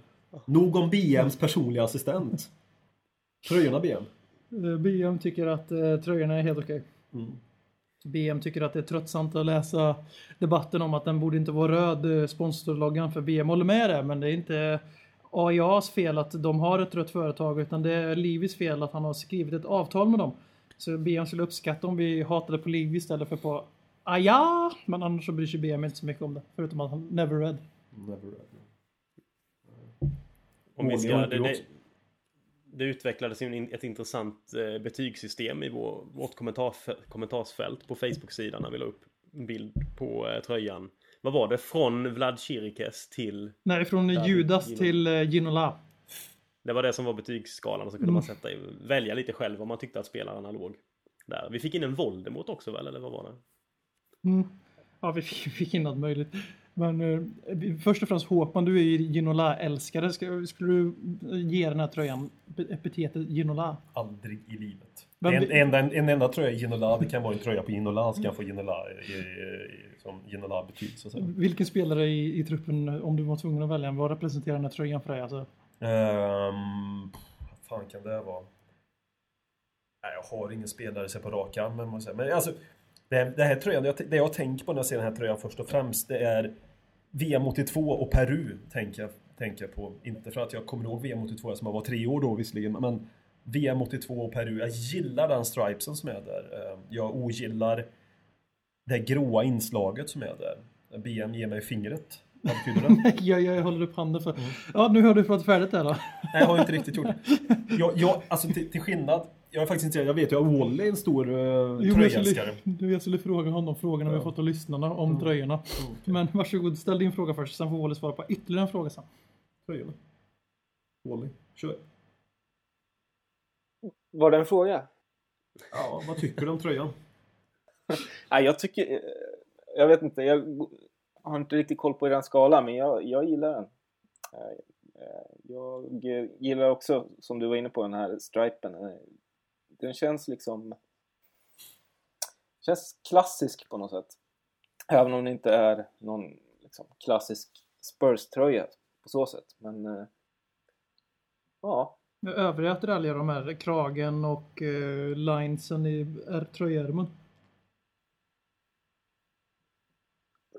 Nog om BMs personliga assistent. Tröjorna BM. Eh, BM tycker att eh, tröjorna är helt okej. Mm. BM tycker att det är tröttsamt att läsa debatten om att den borde inte vara röd, eh, sponsorloggan, för BM håller med det, men det är inte AIAs fel att de har ett rött företag, utan det är Livis fel att han har skrivit ett avtal med dem. Så BM skulle uppskatta om vi hatade på Livi istället för på AIA, men annars så bryr sig BM inte så mycket om det, förutom att han never read. Never read. Om vi ska, det det, du det, utvecklades ett intressant eh, betygssystem i vår, vårt kommentarsfält på Facebook-sidan när vi la upp en bild på eh, tröjan. Vad var det? Från Vlad Chirikes till... Nej, från Ja, Judas Gino. till eh, Ginola. Det var det som var betygsskalan och så kunde man sätta i, välja lite själv vad man tyckte att spelarna låg. Där. Vi fick in en Voldemort också väl, eller vad var det? Mm. Ja, vi fick, fick in allt möjligt. Men eh, först och främst Håkman, du är ju Ginola-älskare. Ska, skulle du ge den här tröjan epitetet Ginola? Aldrig i livet. Men en, en, en, en enda tröja Ginola, det kan vara en tröja på Ginola, så kan få Ginola i, som att säga. Vilken spelare i, i truppen, om du var tvungen att välja en, vad representerar den här tröjan för dig? Alltså, Um, vad fan kan det vara? Nej, jag har ingen spelare så på rak arm, men, men alltså, det, det här tröjan, jag, det jag tänker på när jag ser den här tröjan först och främst, det är VM 82 och Peru, tänker jag, tänker jag på. Inte för att jag kommer ihåg VM 82 som jag var tre år då visserligen, men VM 82 och Peru. Jag gillar den stripesen som är där. Eh, Jag ogillar det gråa inslaget som är där. BM ger mig fingret. Vad betyder det? jag, jag håller upp handen för... Ja, nu har du pratat färdigt där då. Nej, jag har inte riktigt gjort det. Jag, jag, alltså till, till skillnad, jag är faktiskt inte jag vet ju att Wally är en stor uh, Jo, tröjälskare. jag skulle fråga honom frågorna vi har fått av lyssnarna om tröjorna. Men varsågod, ställ din fråga först, sen får Wally svara på ytterligare en fråga sen. Tröjorna. Wally, kör. Var det en fråga? Ja, vad tycker du om tröjan? Nej, jag tycker... eh, Jag vet inte, jag har inte riktigt koll på den skalan, men jag, jag gillar den. Eh, Jag gillar också, som du var inne på, den här stripen. Den känns liksom... Känns klassisk på något sätt. Även om det inte är någon liksom, klassisk Spurs-tröja på så sätt. Men... eh, Ja, Övriga attiraljer, de här kragen och uh, linesen i är tröjärmen.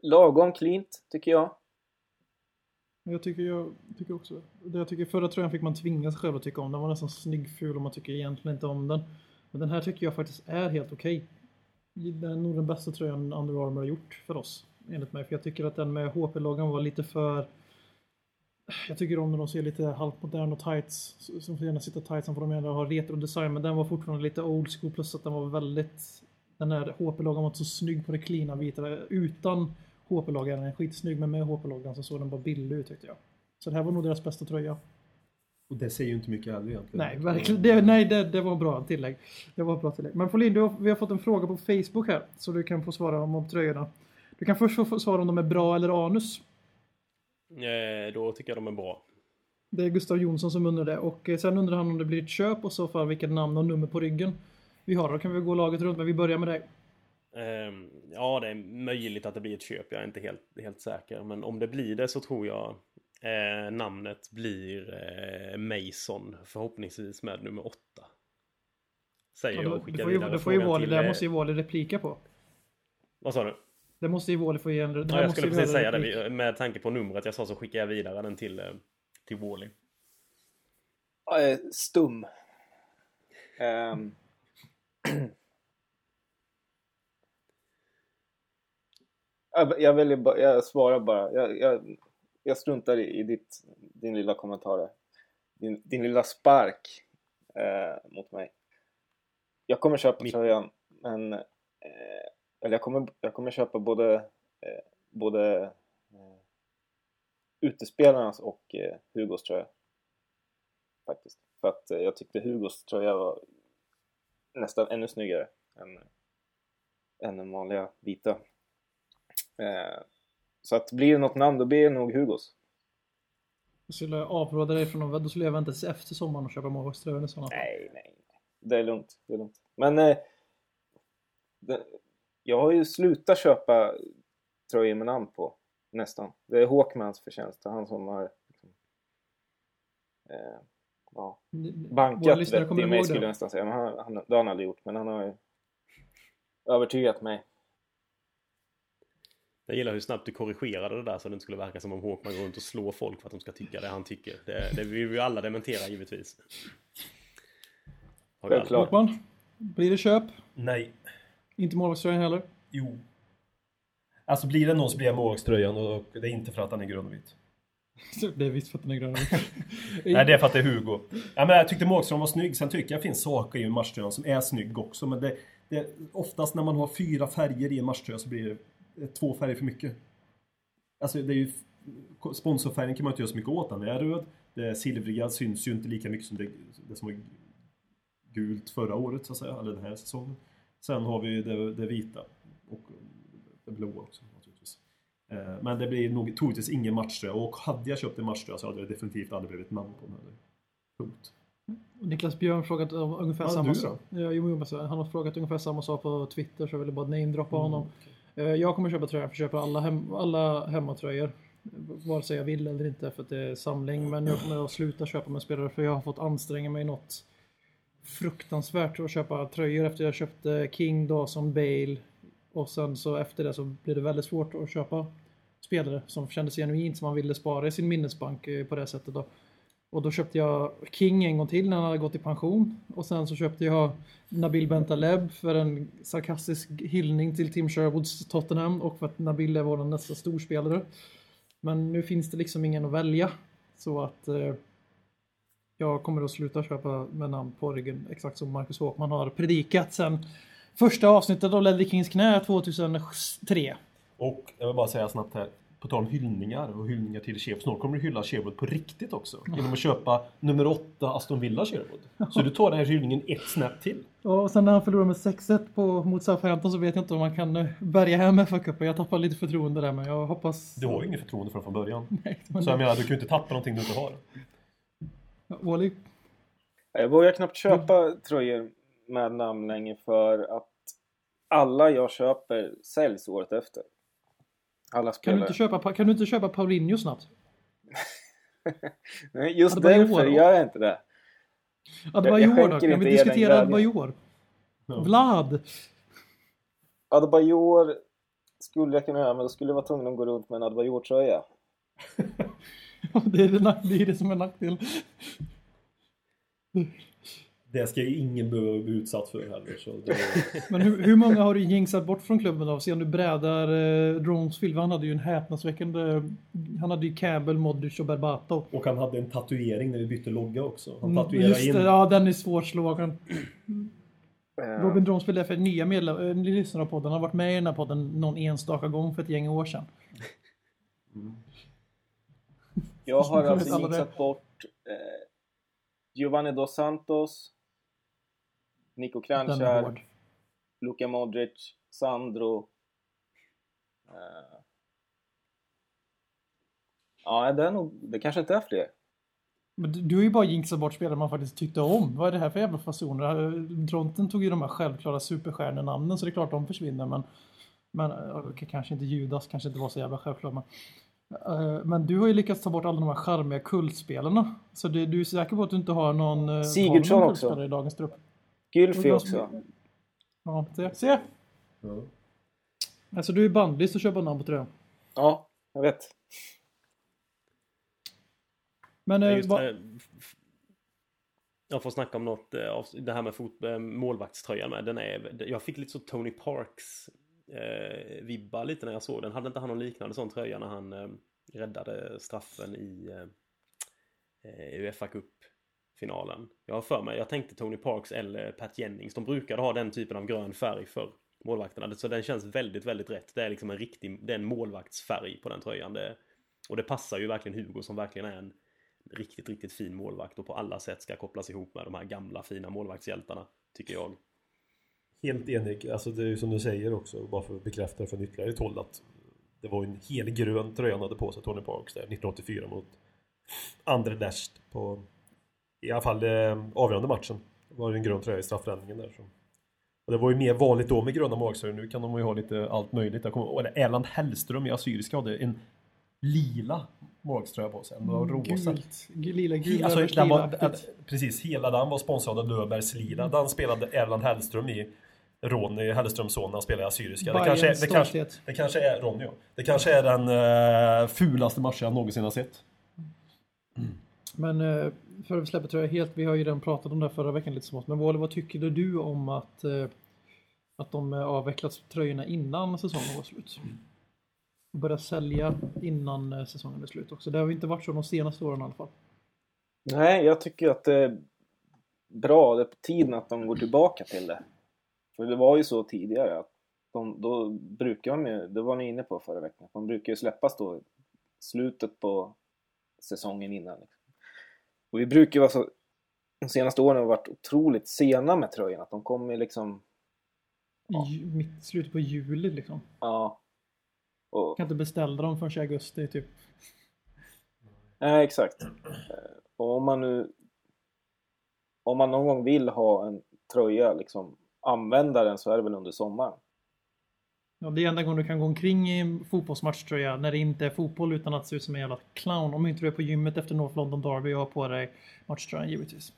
lagom cleant, tycker jag. Jag tycker, jag tycker också det. Jag tycker förra tröjan fick man tvinga sig själv att tycka om. Den var nästan snyggful och man tycker egentligen inte om den. Men den här tycker jag faktiskt är helt okej. Det är nog den bästa tröjan Under Armour har gjort för oss. Enligt mig. För jag tycker att den med HP-loggan var lite för... Jag tycker om när de ser lite halvt modern och tights. Som får gärna sitta tightsen sen får de gärna ha retro-design. Men den var fortfarande lite old school. Plus att den var väldigt... Den här HP-loggan var inte så snygg på det cleana vita. Utan HP-loggan är skitsnygg. Men med HP-loggan så såg den bara billig ut tyckte jag. Så det här var nog deras bästa tröja. Och det säger ju inte mycket heller egentligen. Nej, verkligen. Det, nej, det, det var bra tillägg. Det var bra tillägg. Men Folin, har- vi har fått en fråga på Facebook här. Så du kan få svara om, om tröjorna. Du kan först få, få svara om de är bra eller anus. Eh, då tycker jag de är bra. Det är Gustav Jonsson som undrar det. Och eh, sen undrar han om det blir ett köp och så fall vilket namn och nummer på ryggen vi har. Då kan vi gå laget runt, men vi börjar med dig. Ehm, ja, det är möjligt att det blir ett köp. Jag är inte helt, helt säker. Men om det blir det så tror jag eh, namnet blir eh, Mason. Förhoppningsvis med nummer åtta. Säger Ja, jag då, och det skickar får ju, vidare det får ju Wally, till, det eh, måste ju Wally replika på. Vad sa du? Det måste ju Wally få ge en... det här Ja, jag skulle ju precis säga det. replik. Vi- Med tanke på numret jag sa så skickar jag vidare den till, eh, till Wally. Stum. Ehm. Jag- jag väljer bara, jag svarar bara. Jag, jag, jag struntar i, i ditt, din lilla kommentar din, din lilla spark eh, mot mig. Jag kommer köpa Mitt- tröjan, men... Eh, eller jag kommer, jag kommer köpa både, eh, både eh, utespelarnas och eh, Hugos tröja. Faktiskt. För att eh, jag tyckte Hugos tröja var nästan ännu snyggare än, än den vanliga vita. Eh, så att blir det något namn då blir det nog Hugos. Jag skulle avråda dig från att då skulle jag vänta till efter sommaren och köpa målvaktströjan i sådana. Nej, nej. Det är lugnt. Det är lugnt. Men eh, det, jag har ju slutat köpa tröjor med namn på. Nästan. Det är Håkmans förtjänst. Det är han som har liksom, eh, ja, bankat i mig skulle jag nästan säga. Men han, han, det har han aldrig gjort. Men han har ju övertygat mig. Jag gillar hur snabbt du korrigerade det där så det inte skulle verka som om Håkman går runt och slår folk för att de ska tycka det han tycker. Det, det vill vi ju alla dementera givetvis. Självklart. Håkman, blir det köp? Nej. Inte målvaktströjan heller? Jo. Alltså blir det någon så blir jag målvaktströjan och det är inte för att han är grön och vit. Det är visst för att den är grön. Nej, det är för att det är Hugo. Ja, men jag tyckte målvaktströjan var snygg. Sen tycker jag det finns saker i en matchtröja som är snygg också. Men det, det, oftast när man har fyra färger i en matchtröja så blir det två färger för mycket. Alltså det är ju... Sponsorfärgen kan man inte göra så mycket åt. Den är röd. Det silvriga syns ju inte lika mycket som det, det som var gult förra året så att säga. Eller den här säsongen. Sen har vi det, det vita. Och det blåa också naturligtvis. Eh, Men det blir nog troligtvis ingen matchtröja och hade jag köpt en matchtröja så hade det definitivt aldrig blivit namn på den heller. Punkt. Niklas Björn frågat om ungefär Ja, samma sak. Ja, jo, han har frågat ungefär samma sak på Twitter så jag ville bara namedroppa Mm. honom. Eh, Eh, jag kommer köpa tröjor, jag köper alla, hem, alla hemmatröjor. Vare sig jag vill eller inte för att det är samling. Men jag kommer att sluta köpa med spelare för jag har fått anstränga mig något fruktansvärt att köpa tröjor efter jag köpte King, Dawson, Bale. Och sen så efter det så blev det väldigt svårt att köpa spelare som kändes genuint som man ville spara i sin minnesbank eh, på det sättet då. Och då köpte jag King en gång till när han hade gått i pension. Och sen så köpte jag Nabil Bentaleb för en sarkastisk hyllning till Tim Sherwoods Tottenham och för att Nabil är vår nästa storspelare. Men nu finns det liksom ingen att välja. Så att eh, jag kommer att sluta köpa med namn på ryggen exakt som Marcus Håkman har predikat sen första avsnittet av Ledley Kings knä 2003. Och jag vill bara säga snabbt här. På tal om hyllningar och hyllningar till Sherwood. Snart kommer du hylla Sherwood på riktigt också. Genom att köpa nummer 8 Aston Villa Sherwood. Så du tar den här hyllningen ett snäpp till. Och sen när han förlorade med 6-1 på, mot Southampton så vet jag inte om man kan eh, bärga hem FA-cupen. Jag tappar lite förtroende där men jag hoppas... Du har ju inget förtroende för från början. Nej, men Så jag menar, du kan ju inte tappa någonting du inte har. Wally, Jag vågar knappt köpa tröjor med namn längre för att alla jag köper säljs året efter. Alla kan du, inte köpa, kan du inte köpa Paulinho snabbt? Nej, just Adebayor därför då? gör jag inte det. Adebayor då? Kan vi er diskutera. Adebayor? Ja. Vlad! Adebayor skulle jag kunna göra, men då skulle jag vara tvungen att gå runt med en Adebayor-tröja. Ja, det, är det, nack- det är det som är nackdel. Det ska ju ingen behöva bli utsatt för heller. Så det, Men hur, hur många har du jinxat bort från klubben då? Se om du brädar eh, Dronesfield. Han hade ju en häpnadsväckande... Han hade ju Campbell, Modric och Berbato. och han hade en tatuering när vi bytte logga också. Han Mm, tatuerade Just in... det, ja den är svårslagen. Eh, Robin Dronesfield är för nya medlem, äh, lyssnare av podden. Han har varit med i den här podden någon enstaka gång för ett gäng år sedan. Jag har Jag vet alltså jinxat bort eh, Giovanni Dos Santos, Kranjčar, hård. Luka Modric, Sandro. Eh, ja, det är nog... Det kanske inte är fler. Men du- har ju bara jinxat bort spelare man faktiskt tyckte om. Vad är det här för jävla fasoner? Dronten tog ju de här självklara superstjärnenamnen så det är klart de försvinner men... Men eh, kanske inte Judas, kanske inte var så jävla självklar men... eh, Men du har ju lyckats ta bort alla de här charmiga kultspelarna. Så det, du är säker på att du inte har någon... eh, har Sigurdsson någon också. i dagens trupp? Gylfi också. Ja, se. se. Ja. Alltså du är bandlist och köper namn på tröjan. Ja, jag vet. Men eh, jag får snacka om något, eh, av- det här med fot, eh, målvaktströjan med. Den är, jag fick lite så Tony Parks eh, vibbar lite när jag såg den. Hade inte han någon liknande sån tröja när han eh, räddade straffen i eh, eh, Uefa Cup finalen. Jag har för mig, jag tänkte Tony Parks eller Pat Jennings. De brukade ha den typen av grön färg för målvakterna. Så den känns väldigt, väldigt rätt. Det är liksom en riktig, det är en målvaktsfärg på den tröjan. Det, och det passar ju verkligen Hugo som verkligen är en riktigt, riktigt fin målvakt och på alla sätt ska kopplas ihop med de här gamla fina målvaktshjältarna, tycker jag. Helt enig. Alltså det är ju som du säger också, bara för att bekräfta det från ytterligare ett håll att det var en helgrön tröja han hade på sig, Tony Parks, där 1984 mot Anderlecht på i alla fall eh, avgörande matchen. Det var en grön tröja i straffräddningen där. Så. Och det var ju mer vanligt då med gröna magtröjor. Nu kan de ju ha lite allt möjligt. Jag kommer, och Erland Hellström i Assyriska hade en lila målvaktströja på sig. Den var rosa. Gult. Lila, gul, Alltså, den var, precis, hela den var sponsrad av Löfbergs Lila. Den spelade Erland Hellström i. Ronny Hellströms son när han spelade i Assyriska. Det kanske, är- det, kanske, det kanske är Ronny, ja. Det kanske är den uh, fulaste matchen jag någonsin har sett. Men eh, för att släppa tror jag helt, vi har ju redan pratat om det här förra veckan lite smått. Men Wally, vad tycker du om att, eh, att de avvecklat tröjorna innan säsongen var slut? Och börja sälja innan eh, säsongen är slut också. Det har ju inte varit så de senaste åren i alla fall. Nej, jag tycker att det är bra. Det är på tiden att de går tillbaka till det. För det var ju så tidigare att de, då brukar de ju, det var ni inne på förra veckan, att de brukar ju släppas då i slutet på säsongen innan. Liksom. Och vi brukar vara så, de senaste åren har varit otroligt sena med tröjorna. Att de kommer liksom, Ja. I mitt, slutet på juli liksom. ja. Och, Kan inte beställa dem förrän i augusti typ. Nej, exakt. Eh, Och om man nu... Om man någon gång vill ha en tröja, liksom använda den så är det väl under sommaren. Ja, det är enda gången du kan gå omkring i en fotbollsmatch när det inte är fotboll utan att se ut som en jävla clown. Om inte du är på gymmet efter North London Derby och har på dig matchtröjan givetvis.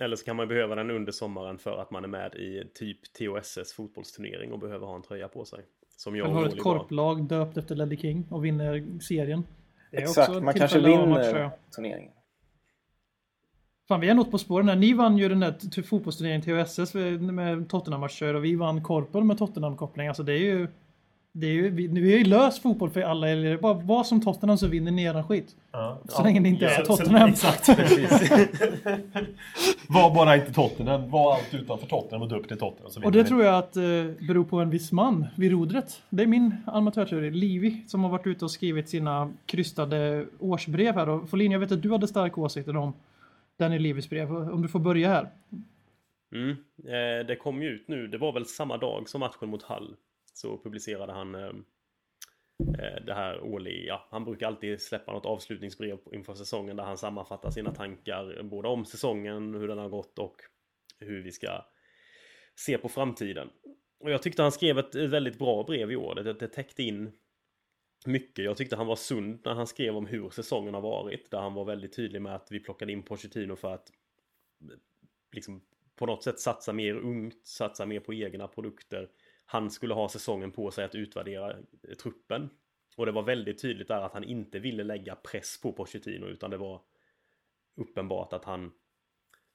Eller så kan man behöva den under sommaren för att man är med i typ TOSS fotbollsturnering och behöver ha en tröja på sig. Som jag har ett korplag döpt efter Ledley King och vinner serien. Det är Exakt, också man kanske vinner turneringen. Fan, vi är något på spåren här. Ni vann ju den där fotbollsturneringen TOSS med Tottenham-matcher och vi vann Korpen med Tottenham-koppling. Alltså det är ju... Det är ju vi, vi har ju löst fotboll för alla. Eller är bara vad som Tottenham så vinner ni eran skit. Ja. Så länge det inte är Ja, så- Tottenham. Exakt. var bara inte Tottenham. Var allt utanför Tottenham och döpt till Tottenham. Så Och det tror jag att eh, beror på en viss man vid rodret. Det är min amatörteori, Livi, som har varit ute och skrivit sina krystade årsbrev här. Och Folin, jag vet att du hade starka åsikter om Danny Levis brev. Om du får börja här. Mm. Eh, det kom ju ut nu, det var väl samma dag som matchen mot Hull. Så publicerade han eh, eh, det här årliga, ja, han brukar alltid släppa något avslutningsbrev inför säsongen där han sammanfattar sina tankar både om säsongen, hur den har gått och hur vi ska se på framtiden. Och jag tyckte han skrev ett väldigt bra brev i år. Det, det täckte in mycket. Jag tyckte han var sund när han skrev om hur säsongen har varit. Där han var väldigt tydlig med att vi plockade in Pochettino för att liksom på något sätt satsa mer ungt, satsa mer på egna produkter. Han skulle ha säsongen på sig att utvärdera truppen. Och det var väldigt tydligt där att han inte ville lägga press på Pochettino utan det var uppenbart att han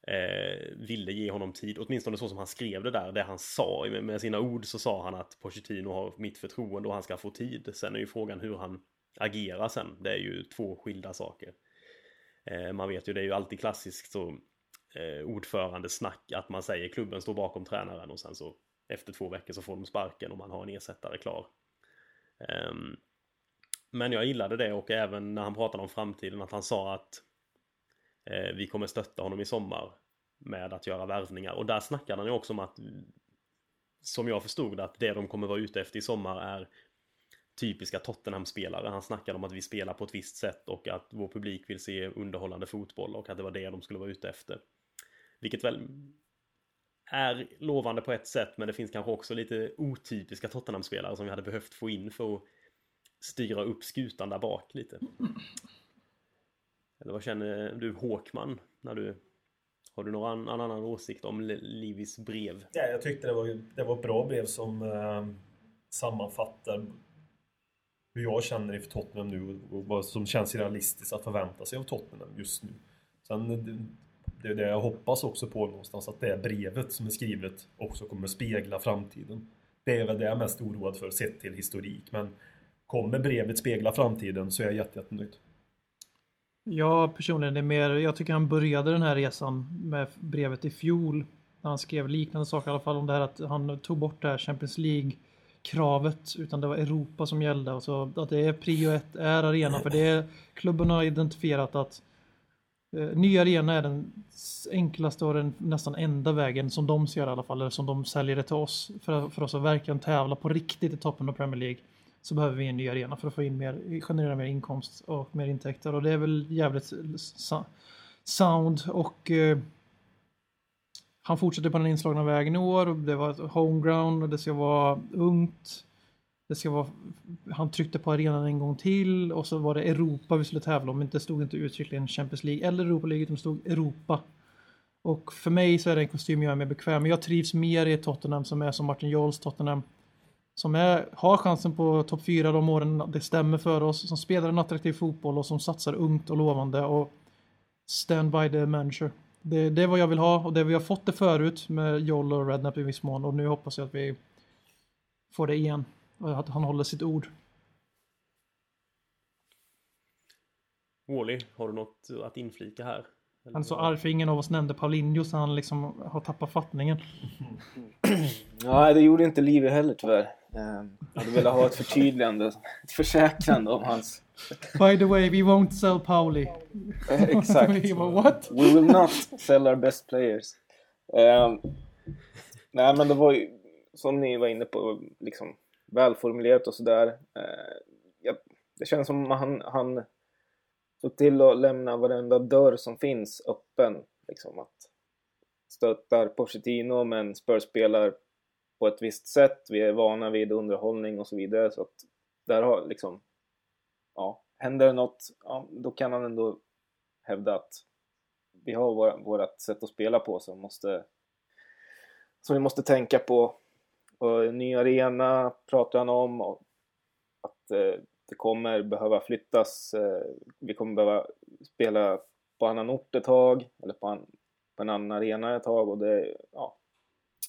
eh, ville ge honom tid, åtminstone så som han skrev det där, det han sa med, med sina ord så sa han att Pochettino har mitt förtroende och han ska få tid. Sen är ju frågan hur han agerar sen. Det är ju två skilda saker. Eh, man vet ju, det är ju alltid klassiskt så eh, ordförandesnack att man säger klubben står bakom tränaren och sen så efter två veckor så får de sparken och man har en ersättare klar. Eh, men jag gillade det och även när han pratade om framtiden att han sa att Eh, vi kommer stötta honom i sommar med att göra värvningar och där snackade han ju också om att som jag förstod att det de kommer vara ute efter i sommar är typiska Tottenham-spelare. Han snackade om att vi spelar på ett visst sätt och att vår publik vill se underhållande fotboll och att det var det de skulle vara ute efter. Vilket väl är lovande på ett sätt men det finns kanske också lite otypiska Tottenham-spelare som vi hade behövt få in för att styra upp skutan där bak lite. Eller vad känner du Håkman när du har du någon annan, annan åsikt om Livis brev? Ja, jag tyckte det var, det var ett bra brev som eh, sammanfattar hur jag känner inför Tottenham nu och vad som känns realistiskt att förvänta sig av Tottenham just nu. Sen eh, det, är det jag hoppas också på någonstans att det brevet som är skrivet också kommer spegla framtiden. Det är väl det jag är mest oroad för sett till historik men kommer brevet spegla framtiden så är jag jätte, jättenöjd. Jag personligen är mer, jag tycker han började den här resan med brevet i fjol. När han skrev liknande saker i alla fall om det här att han tog bort det här Champions League kravet utan det var Europa som gällde och så att det är prio ett är arena för det är klubben har identifierat att eh, ny arena är den enklaste och den nästan enda vägen som de ser i alla fall eller som de säljer det till oss för, för oss att verkligen tävla på riktigt i toppen av Premier League så behöver vi en ny arena för att få in mer, generera mer inkomst och mer intäkter och det är väl jävligt sound och eh, han fortsätter på den inslagna vägen i år. och Det var ett homeground och det ska vara ungt. Det ska vara, han tryckte på arenan en gång till och så var det Europa vi skulle tävla om. men Det stod inte uttryckligen Champions League eller Europa League utan det stod Europa. Och för mig så är det en kostym jag är mer bekväm med. Jag trivs mer i Tottenham som är som Martin Jols Tottenham. Som är, har chansen på topp 4 de åren det stämmer för oss. Som spelar en attraktiv fotboll och som satsar ungt och lovande. Och stand by the manager. Det, det är vad jag vill ha och det vi har fått det förut med Joel och Rednap i viss mån och nu hoppas jag att vi får det igen. Och att han håller sitt ord. Wally, har du något att inflika här? Han är så arg för ingen av oss nämnde Paulinho så han liksom har tappat fattningen. Nej, det gjorde inte Livi heller tyvärr. Jag hade velat ha ett förtydligande, ett försäkrande om hans... By the way, we won't sell Pauli. Eh, Exakt. What? We will not sell our best players. Eh, nej, men det var ju som ni var inne på, liksom välformulerat och sådär. Ja, det känns som han, han så till att lämna varenda dörr som finns öppen. Liksom att stöttar Pochettino men Spurs spelar på ett visst sätt. Vi är vana vid underhållning och så vidare. Så att där har liksom, ja, händer det något, ja, då kan han ändå hävda att vi har vår, sätt att spela på som måste som vi måste tänka på. Och ny arena pratar han om och att eh, det kommer behöva flyttas. Eh, vi kommer behöva spela på annan ort ett tag eller på, en, på en annan arena ett tag och det, ja,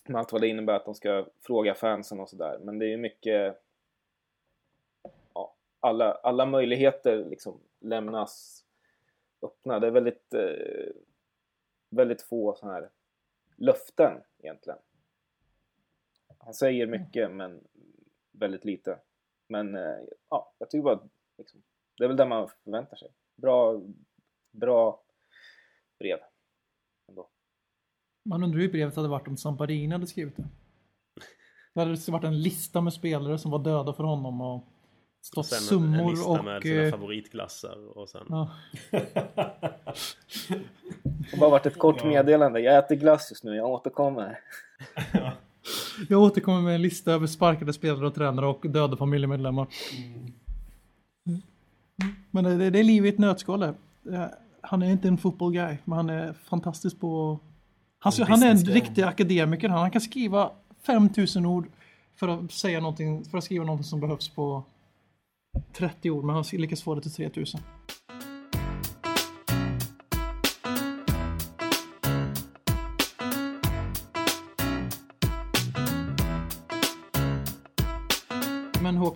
med allt vad det innebär att de ska fråga fansen och sådär. Men det är ju mycket ja, alla, alla möjligheter liksom lämnas öppna. Det är väldigt, eh, väldigt få sådana här löften egentligen. Han säger mycket men väldigt lite. Men eh, ja, jag tycker bara liksom, det är väl det man förväntar sig. Bra, bra brev. Ändå. Man undrar hur brevet hade varit om Samparini hade skrivit det. Det hade varit en lista med spelare som var döda för honom och stått Sen en, summor en lista och... med sina eh, favoritglassar och sen... ja. Det har bara varit ett kort meddelande. Jag äter glass just nu, jag återkommer. Jag återkommer med en lista över sparkade spelare och tränare och döda familjemedlemmar. Mm. Men det, det är liv i ett nötskal. Eh, Han är inte en football guy, men han är fantastisk på... Han, En han är en riktig akademiker. Han, han kan skriva 5000 ord för att säga någonting, för att skriva någonting som behövs på 30 ord, men han lyckas få det till 3000.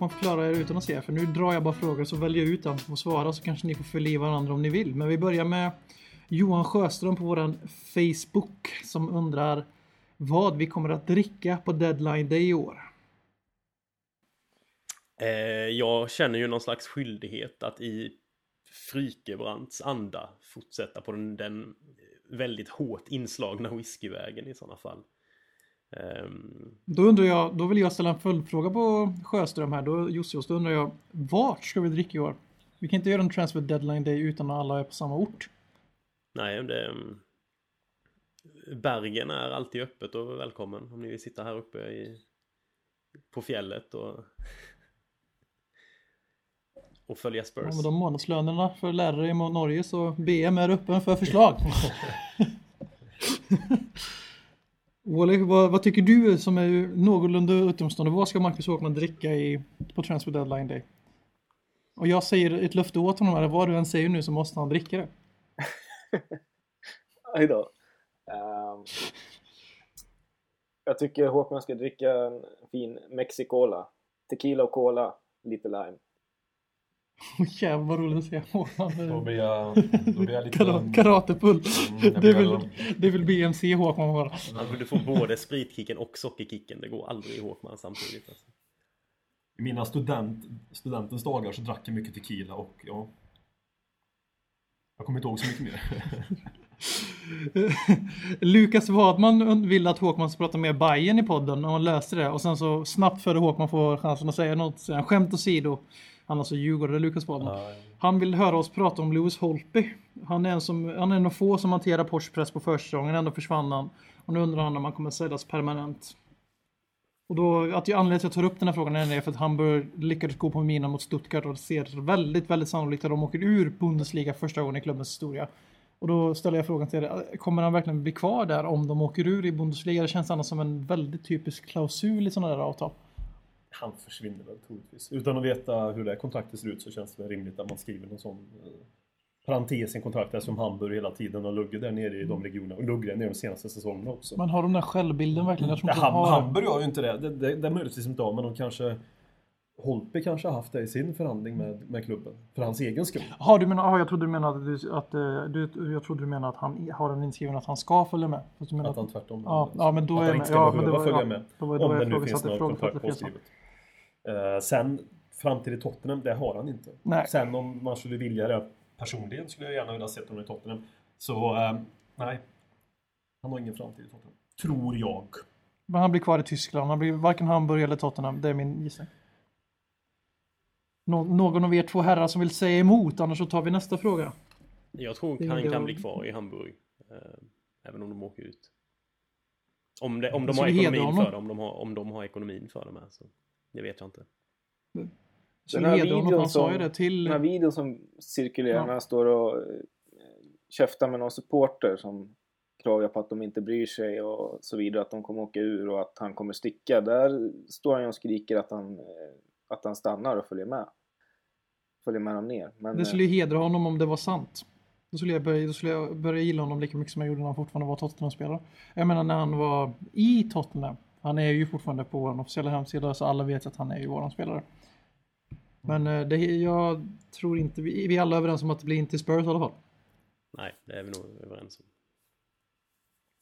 Kan förklara er utan att se, för nu drar jag bara frågor så väljer jag ut den och svara så kanske ni får fylla i varandra om ni vill. Men vi börjar med Johan Sjöström på våran Facebook som undrar vad vi kommer att dricka på deadline day i år. Eh, jag känner ju någon slags skyldighet att i Frykebrants anda fortsätta på den, den väldigt hårt inslagna whiskyvägen i sådana fall. Ehm, Då undrar jag, då vill jag ställa en följdfråga på Sjöström här, då Jossios, då undrar jag vart ska vi dricka i år? Vi kan inte göra en transfer deadline day utan att alla är på samma ort. nej, det... mm, Bergen är alltid öppet och välkommen om ni vill sitta här uppe i, på fjället och, och följa Spurs. Ja, med de månadslönerna för lärare i Norge så BM är öppen för förslag. Oleg, vad, vad tycker du som är någorlunda utomstående? Vad ska Marcus Håkman dricka i, på transfer deadline day? Och jag säger ett löfte åt honom, eller vad du än säger nu så måste han dricka det. Aj då. Ehm, jag tycker Håkman ska dricka en fin Mexicola. Tequila och cola, lite lime. Åh jävlar vad roligt att se Håkman. Då blir jag, då blir jag lite... Kara- Karatepull. Mm, Det väl, det väl BMC Håkman bara. Han borde få både spritkicken och sockerkicken. Det går aldrig i Håkman samtidigt. Alltså. I mina student, studentens dagar så drack jag mycket tequila och ja... Jag kommer inte ihåg så mycket mer. Lukas Wadman vill att Håkman ska prata mer Bayern i podden och han löste det. Och sen så snabbt före Håkman får chansen att säga något, så han skämt åsido. Han är alltså djurgårdare, Lukas Wadman. Han vill höra oss prata om Lewis Holtby. Han är en, som, han är en av få som hanterar Porsche press på försäsongen, ändå försvann han. Och nu undrar han om han kommer säljas permanent. Och då, att jag anledningen till att jag tar upp den här frågan är för att Hamburg lyckades gå på mina mot Stuttgart och det ser väldigt, väldigt sannolikt att de åker ur Bundesliga första gången i klubbens historia. Och då ställer jag frågan till er, kommer han verkligen bli kvar där om de åker ur i Bundesliga? Det känns annars som en väldigt typisk klausul i sådana där avtal. Han försvinner väl troligtvis. Utan att veta hur det här kontraktet ser ut så känns det väl rimligt att man skriver någon sån eh, parentes i kontraktet som Hamburg hela tiden har luggit där nere i de regionerna. Och luggit där nere de senaste säsongerna också. Men har de den självbilden verkligen? Jag tror Ja, inte Ham, har... Hamburg har ju inte det. Det, det, det är möjligtvis inte av, men de kanske... Holtby kanske har haft det i sin förhandling med, med klubben. För hans egen skull. Har du menar, ah, jag trodde du menade att, att eh, du, jag trodde du menade att han har en inskriven att han ska följa med. Menar Att han tvärtom... Ja, ja, men då att är han inte ska Ja, behöva det var- följa ja, med. då var- då om det nu finns något att kontrakt påskrivet. Eh, sen framtid i Tottenham, det har han inte. Nej. Sen om man skulle vilja det personligen skulle jag gärna vilja se honom i Tottenham. Så eh, nej. Han har ingen framtid i Tottenham. Tror jag. Men han blir kvar i Tyskland. Han blir varken Hamburg eller Tottenham. Det är min gissning. Nå- någon av er två herrar som vill säga emot, annars så tar vi nästa fråga. Jag tror han kan bli kvar i Hamburg. Eh, även om de åker ut. Om, det, om de har ekonomin för det. Om de har, om de har ekonomin för det med. Så. Det vet jag inte. Så Den här videon som- det till... Den här videon som cirkulerar Ja. när han står och eh, käftar med någon supporter som klagar på att de inte bryr sig och så vidare, att de kommer åka ur och att han kommer sticka. Där står han ju och skriker att han, eh, att han stannar och följer med. Följer med honom ner. Men, Det eh, skulle ju hedra honom om det var sant. Då skulle, jag börja, då skulle jag börja gilla honom lika mycket som jag gjorde när han fortfarande var Tottenham-spelare. Jag menar när han var i Tottenham. Han är ju fortfarande på vår officiella hemsida så alla vet att han är ju våran spelare. Men eh, det, jag tror inte, vi, vi är alla överens om att det blir inte Spurs i alla fall. Nej, det är vi nog överens om.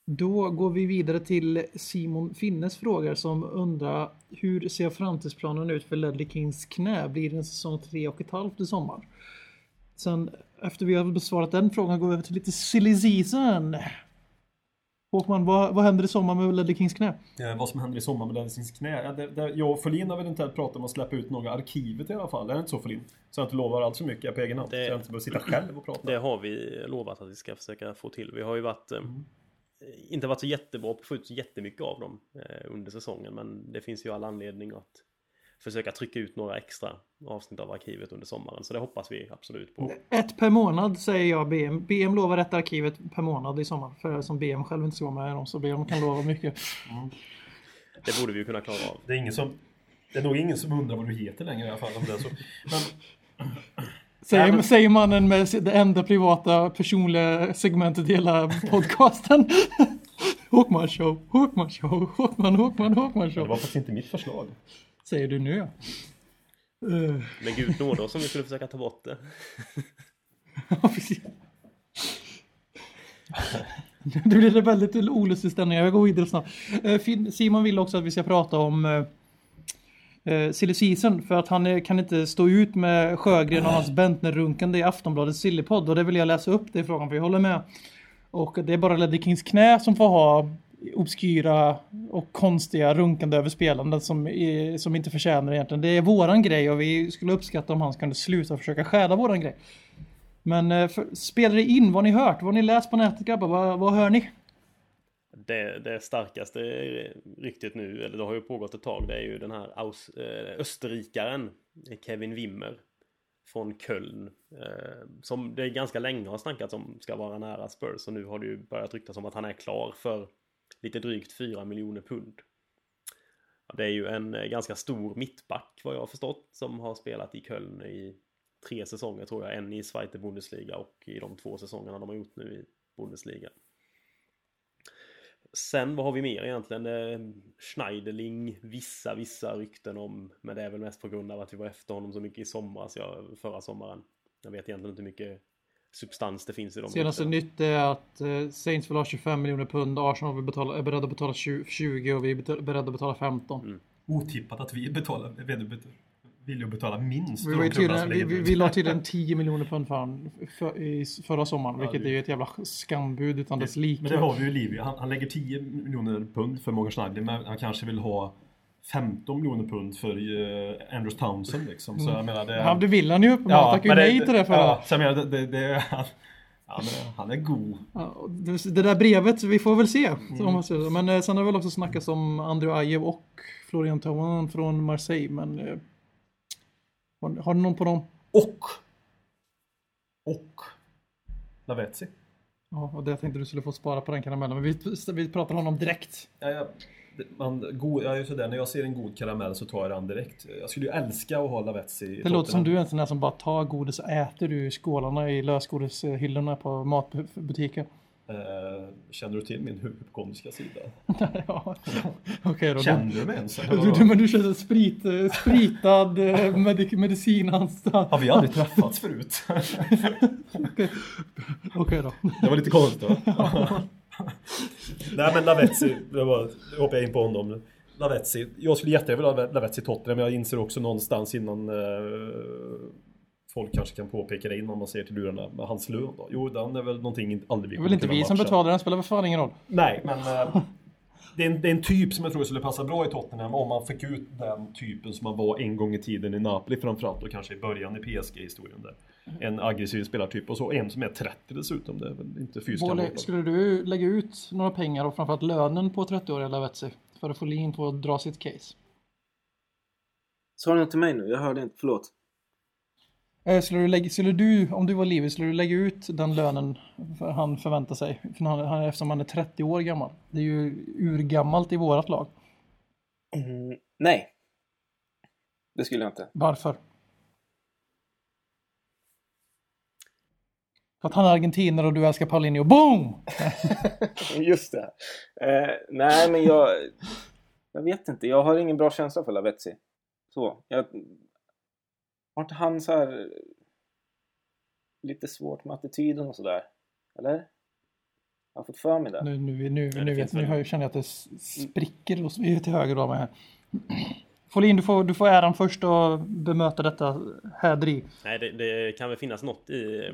Då går vi vidare till Simon Finnes frågor som undrar hur ser framtidsplanen ut för Ledley Kings knä? Blir det en säsong tre och ett halvt i sommar? Sen efter vi har besvarat den frågan går vi över till lite silly season. Håkman, vad, vad händer i sommar med Ledley Kings knä? Eh, vad som händer i sommar med Lensings knä. Ja, det, det, jag och Folin har väl eventuellt pratat om att släppa ut några arkivet i alla fall. Är det inte så Folin? Så jag inte lovar allt för mycket på egen hand. Det- Så jag inte behöver sitta själv och prata. Det har vi lovat att vi ska försöka få till. Vi har ju varit eh, inte varit så jättebra på att få ut jättemycket av dem eh, under säsongen. Men det finns ju all anledning att försöka trycka ut några extra avsnitt av arkivet under sommaren. Så det hoppas vi absolut på. Ett per månad säger jag BM. BM lovar ett arkivet per månad i sommar. För som BM själv inte ska vara med dem så BM kan lova mycket. Det borde vi ju kunna klara av. Det är ingen som... Det är nog ingen som undrar vad du heter längre i alla fall. Om det är så. Men Säger, Ja, men- säger mannen med det enda privata personliga segmentet i hela podcasten. Håkman show, Håkman show, Håkman, Håkman, Håkman det show. var faktiskt inte mitt förslag. Säger du nu. Uh, Men gud nåde oss om vi skulle försöka ta bort det. Nu blir det väldigt olustig stämning. Jag går vidare snabbt. Eh, Simon vill också att vi ska prata om eh, eh, silly season för att han eh, kan inte stå ut med Sjögren och hans Bentner-runkande i Aftonbladets sillypodd och det vill jag läsa upp det i frågan för jag håller med. Och det är bara Ledley Kings knä som får ha obskyra och konstiga runkande över spelanden som, är- som inte förtjänar egentligen. Det är våran grej och vi skulle uppskatta om han kunde sluta försöka stjäla våran grej. Men eh, för, spelar det in? Vad har ni hört? Vad har ni läst på nätet grabbar? Vad, vad hör ni? Det, det starkaste ryktet nu, eller det har ju pågått ett tag, det är ju den här aus, eh, österrikaren Kevin Wimmer från Köln. Eh, som det ganska länge har snackats om ska vara nära Spurs och nu har det ju börjat ryktas om att han är klar för lite drygt 4 miljoner pund. Det är ju en eh, ganska stor mittback vad jag har förstått som har spelat i Köln i tre säsonger tror jag. En i Zweite Bundesliga och i de två säsongerna de har gjort nu i Bundesliga. Sen vad har vi mer egentligen? Schneiderling, vissa, vissa rykten om, men det är väl mest på grund av att vi var efter honom så mycket i somras, ja, förra sommaren. Jag vet egentligen inte hur mycket substans det finns i de Senaste ryktena. nytt är att eh, Saints vill ha 25 miljoner pund, Arsenal vill betala, är beredda att betala 20 20 och vi är beredda att betala 15. Mm. Otippat att vi betalar, vill ju betala minst Vi, var tydligen, vi, vi, la tydligen 10 miljoner pund för han för, i förra sommaren, vilket det- är ju ett jävla skambud utan dess like. Men det har vi ju Livio. Han, han lägger 10 miljoner pund för Morgan Schneider men han kanske vill ha 15 miljoner pund för uh, Andrews Townsend liksom. Så jag menar det... Han, det vill han ju uppenbart, tackade ju nej till det förra. Ja, så jag menar det... det, det han, han, är, han är god. Ja, det, det där brevet, vi får väl se. Om man säger så. Men eh, sen har det väl också snackats om Andrew Ajev och Florian Thauvin från Marseille. Men eh, har, har du någon på dem? Och... Och... Lavetzi. Ja, och det tänkte du skulle få spara på den karamellen. Men vi, vi pratar om honom direkt. Ja, ja, det- man, god, jag är ju sådär, när jag ser en god karamell så tar jag den direkt. Jag skulle ju älska att ha Lavetzi i Det låter som du är en sån där som bara tar godis och äter ur skålarna i lösgodishyllorna på matbutiker. Eh, känner du till min hypokondriska sida? ja. Okej då. Känner du mig ens? Du, du, men du känner sprit, eh, spritad eh, medic, medicinanstalt. Har vi aldrig träffats förut? Okej då. Det var lite konstigt va? Nej men Lavetzi, nu hoppar jag in på honom. Lavetzi, jag skulle jättegärna vilja ha Lavetzi i Tottenham, men jag inser också någonstans innan eh, folk kanske kan påpeka det innan man ser till lurarna med hans lön då. Jo, den är väl någonting aldrig vi Det är väl inte vi som betalar den, spelar väl fan ingen roll. Nej, men eh, det, är en, det är en typ som jag tror skulle passa bra i Tottenham om man fick ut den typen som man var en gång i tiden i Napoli framförallt och kanske i början i PSG-historien där. En aggressiv spelartyp och så en som är 30 dessutom. Det är väl inte fysiskt skulle du lägga ut några pengar och framförallt lönen på 30-åriga Lavetzi för att få Lin på att dra sitt case? Sa du något till mig nu? Jag hörde inte. Förlåt. Eh, Skulle du, lägga, skulle du, om du var Livi, skulle du lägga ut den lönen för han förväntar sig? För han, han, eftersom han är 30 år gammal. Det är ju urgammalt i vårat lag. Mm, nej. Det skulle jag inte. Varför? För att han är argentinare och du älskar Paulinho. Boom! Just det. Eh, nej, men jag... Jag vet inte. Jag har ingen bra känsla för Lavetzi. Så. Jag, har inte han så här... Lite svårt med attityden och sådär? Eller? Jag har fått för mig det. Nu, nu, nu, det nu, vet, nu jag- känner jag att det spricker hos mig till höger av mig här. Folin, du får, du får äran först att bemöta detta häderi. Nej, det, det kan väl finnas något i,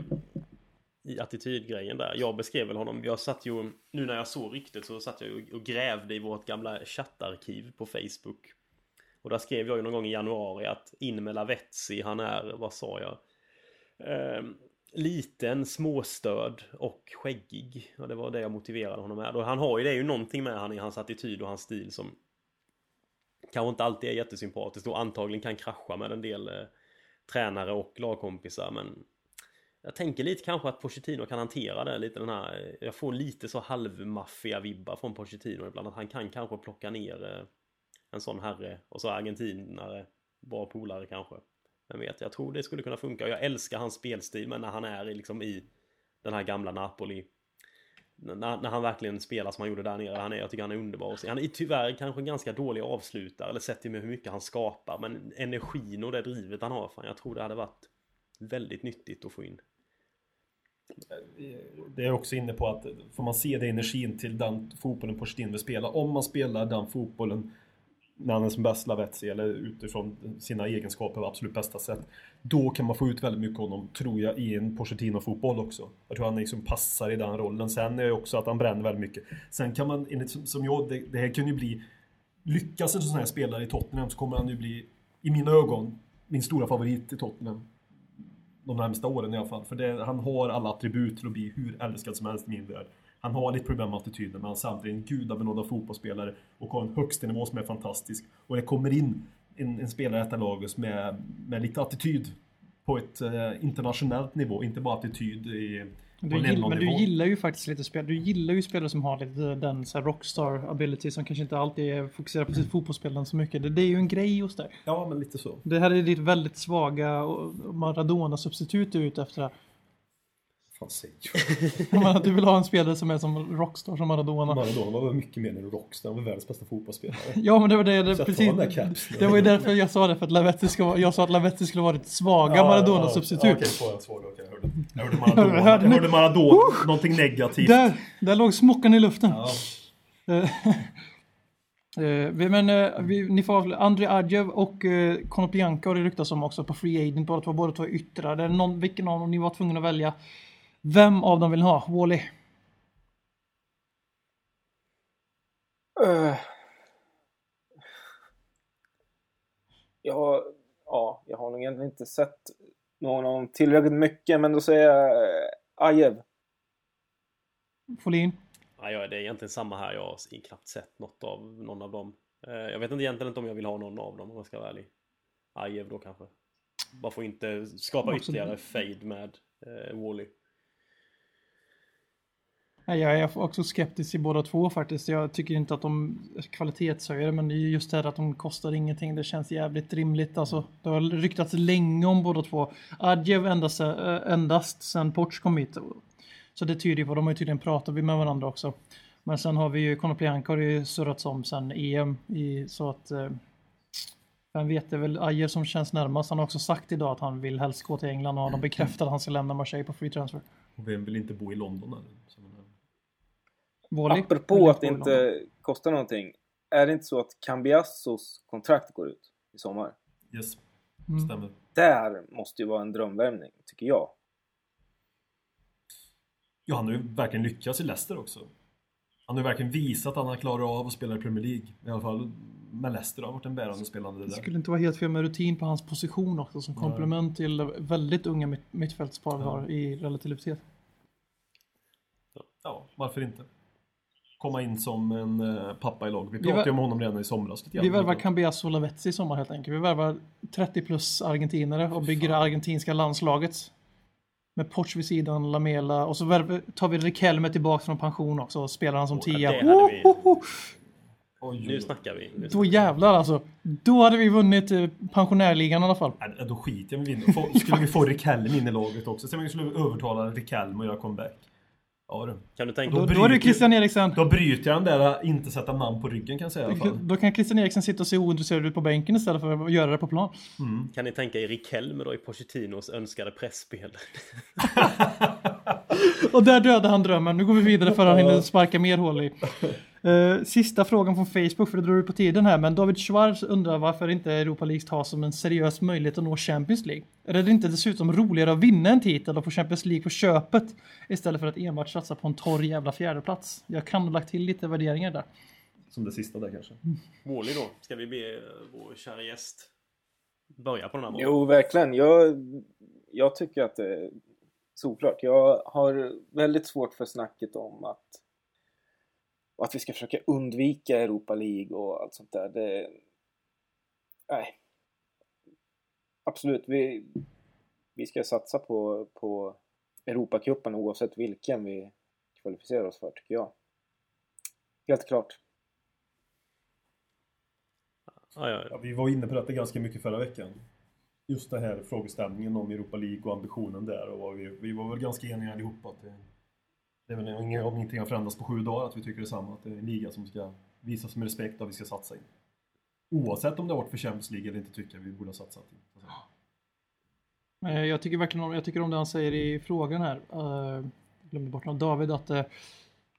i attitydgrejen där. Jag beskrev väl honom. Jag satt ju, nu när jag såg ryktet så satt jag ju och grävde i vårt gamla chattarkiv på Facebook. Och där skrev jag ju någon gång i januari att in med Lavetzi, han är, vad sa jag? Ehm, liten, småstörd och skäggig. Och det var det jag motiverade honom med. Och han har ju det är ju någonting med han i hans attityd och hans stil som kanske inte alltid är jättesympatiskt och antagligen kan krascha med en del eh, tränare och lagkompisar men jag tänker lite kanske att Pochettino kan hantera det lite den här Jag får lite så halvmaffiga vibbar från Pochettino ibland att han kan kanske plocka ner eh, En sån herre och så argentinare Bra polare kanske Vem vet jag tror det skulle kunna funka och jag älskar hans spelstil men när han är i, liksom i Den här gamla Napoli när, när han verkligen spelar som han gjorde där nere. Han är, jag tycker han är underbar att se. Han är tyvärr kanske en ganska dålig avslutare, eller sett till med hur mycket han skapar. Men energin och det drivet han har, fan, jag tror det hade varit väldigt nyttigt att få in. Det är också inne på att får man se det energin till den fotbollen Pochettino vill spela. Om man spelar den fotbollen när han är som bäst Lavetzi eller utifrån sina egenskaper på absolut bästa sätt. Då kan man få ut väldigt mycket av honom, tror jag, i en Pochettino-fotboll också. Jag tror han liksom passar i den rollen. Sen är det också att han bränner väldigt mycket. Sen kan man, enligt som- som jag, det, det här kan ju bli... Lyckas en sån här spelare i Tottenham så kommer han ju bli, i mina ögon, min stora favorit i Tottenham. De närmsta åren i alla fall. För det, han har alla attribut till att bli hur älskad som helst i min värld. Han har lite problem med attityden men han är samtidigt en gudabenådad fotbollsspelare och har en högstanivå som är fantastisk. Och det kommer in en, en spelare i detta laget med, med lite attityd på ett eh, internationellt nivå, inte bara attityd i, du gill, men du gillar ju faktiskt lite spel. Du gillar ju spelare som har lite den så rockstar ability som kanske inte alltid är fokuserad på sitt fotbollsspelande så mycket. Det, det är ju en grej hos dig. Ja, men lite så. Det här är ditt väldigt svaga Maradona-substitut du är ute efter. Jag menar, du vill ha en spelare som är som Rockstar, som Maradona. Maradona var mycket mer än rockstar, han var världens bästa fotbollsspelare. Ja, men det var det, det precis. Det var ju därför jag sa det, för att Lavetti ska jag sa att Lavetti skulle vara ett svaga Maradona-substitut. Ja, okej, svårare, svårare, okej, jag hörde. Jag hörde Maradona, jag Hörde ni? hörde Maradona, någonting negativt. Där, där låg smockan i luften. Ja. Eh, men eh, vi, ni får avslöja, André Adjev och uh, Konoplyanka har det ryktats om också på Free Agent. Båda två, båda två yttrar. Någon, vilken av dem ni var tvungna att välja? Vem av dem vill ni ha? Wally? Uh. Jag har, ja, jag har nog egentligen inte sett någon av dem tillräckligt mycket, men då säger jag uh, Ajev. Folin? Ja, det är egentligen samma här. Jag har knappt sett något av någon av dem. Eh, Jag vet inte egentligen inte om jag vill ha någon av dem om jag ska vara ärlig. Ajev då kanske. Bara får inte skapa ytterligare fade med eh, Wally. Nej, Jag är också skeptisk till båda två faktiskt. Jag tycker inte att de är kvalitetshöjare, men det är just det här att de kostar ingenting. Det känns jävligt rimligt. Alltså, det har ryktats länge om båda två. Adjev endast, äh, endast sen Porch kom hit. Så det tyder på, de har ju tydligen pratat med varandra också. Men sen har vi ju Konoplyanka har ju surrats om sen EM. I, så att... Eh, vem vet, det är väl Ajer som känns närmast. Han har också sagt idag att han vill helst gå till England och de bekräftar att han ska lämna Marseille på free transfer. Och vem vill inte bo i London eller? Wally? Apropå att det inte kostar någonting. Är det inte så att Cambiassos kontrakt går ut i sommar? Yes, Mm. stämmer. Där måste ju vara en drömvärmning, tycker jag. Ja, han har ju verkligen lyckats i Leicester också. Han har ju verkligen visat att han har klarat av att spela i Premier League. I alla fall med Leicester har varit en bärande spelande Det där. skulle inte vara helt fel med rutin på hans position också som komplement till väldigt unga mitt, mittfältspar vi Ja. har i relativitet. Ja, varför inte? Komma in som en eh, pappa i lag. Vi Vi pratade var- ju om honom redan i somras. lite Vi värvar Cambiasso och Lavezzi i sommar helt enkelt. Vi värvar 30 plus argentinare och bygger det argentinska landslaget. Med Porch vid sidan, Lamela och så tar vi Riquelme tillbaka från pension också och spelar han som Åh, tia. vi. Oj, Nu snackar vi. Nu Då snackar vi. jävlar alltså. Då hade vi vunnit eh, pensionärligan i alla fall. Nej, då skiter jag i vinna. Få- Skulle vi få Rikelme in i laget också? Så vi skulle övertala Rikelme att göra comeback. Ja du. Kan du tänka Då, Då då är det bryter- Christian Eriksen. Då bryter jag den där inte sätta namn på ryggen kan jag säga i alla fall. Då kan Christian Eriksen sitta och se ointresserad ut på bänken istället för att göra det på plan. Kan ni tänka er Rikelme då i Pochettinos önskade pressspel? Och där dödade han drömmen. Nu går vi vidare för att han hinner sparka mer hål i. Eh, sista frågan från Facebook, för det drar ut på tiden här. Men David Schwarz undrar varför inte Europa League tas som en seriös möjlighet att nå Champions League. Är det inte dessutom roligare att vinna en titel och få Champions League på köpet istället för att enbart satsa på en torr jävla fjärdeplats? Jag kan ha lagt till lite värderingar där. Som det sista där kanske. Wally då? Ska vi be eh, vår kära gäst börja på den här bollen? Jo, verkligen. Jag, jag tycker att det är solklart. Jag har väldigt svårt för snacket om att, att vi ska försöka undvika Europa League och allt sånt där. Det, nej. Absolut, vi, vi ska satsa på, på Europacupen oavsett vilken vi kvalificerar oss för, tycker jag. Helt klart. Ja, vi var inne på detta ganska mycket förra veckan. Just det här frågeställningen om Europa League och ambitionen där. Och vi, vi var väl ganska eniga allihopa att det, det är väl inget, om ingenting har förändrats på sju dagar att vi tycker detsamma. Att det är en liga som ska visas med respekt och vi ska satsa in. Oavsett om det har varit för Champions League eller inte tycker jag vi borde ha satsat. Eh, Jag tycker verkligen om, jag tycker om det han säger i frågan här. Uh, glömde bort något. David att, eh,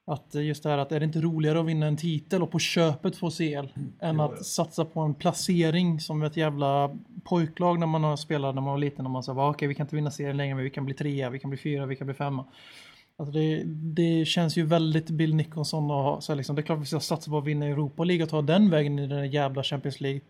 att just det här att är det inte roligare att vinna en titel och på köpet få CL än Mm. Ja, att ja. satsa på en placering som ett jävla pojklag när man har spelat när man var liten och man sa okej vi kan inte vinna serien längre men vi kan bli trea, vi kan bli fyra, vi kan bli femma. Alltså det, det känns ju väldigt Bill Nicholson och ha- så liksom, det är klart vi ska satsa på att vinna Europa League och ta den vägen i den där jävla Champions League.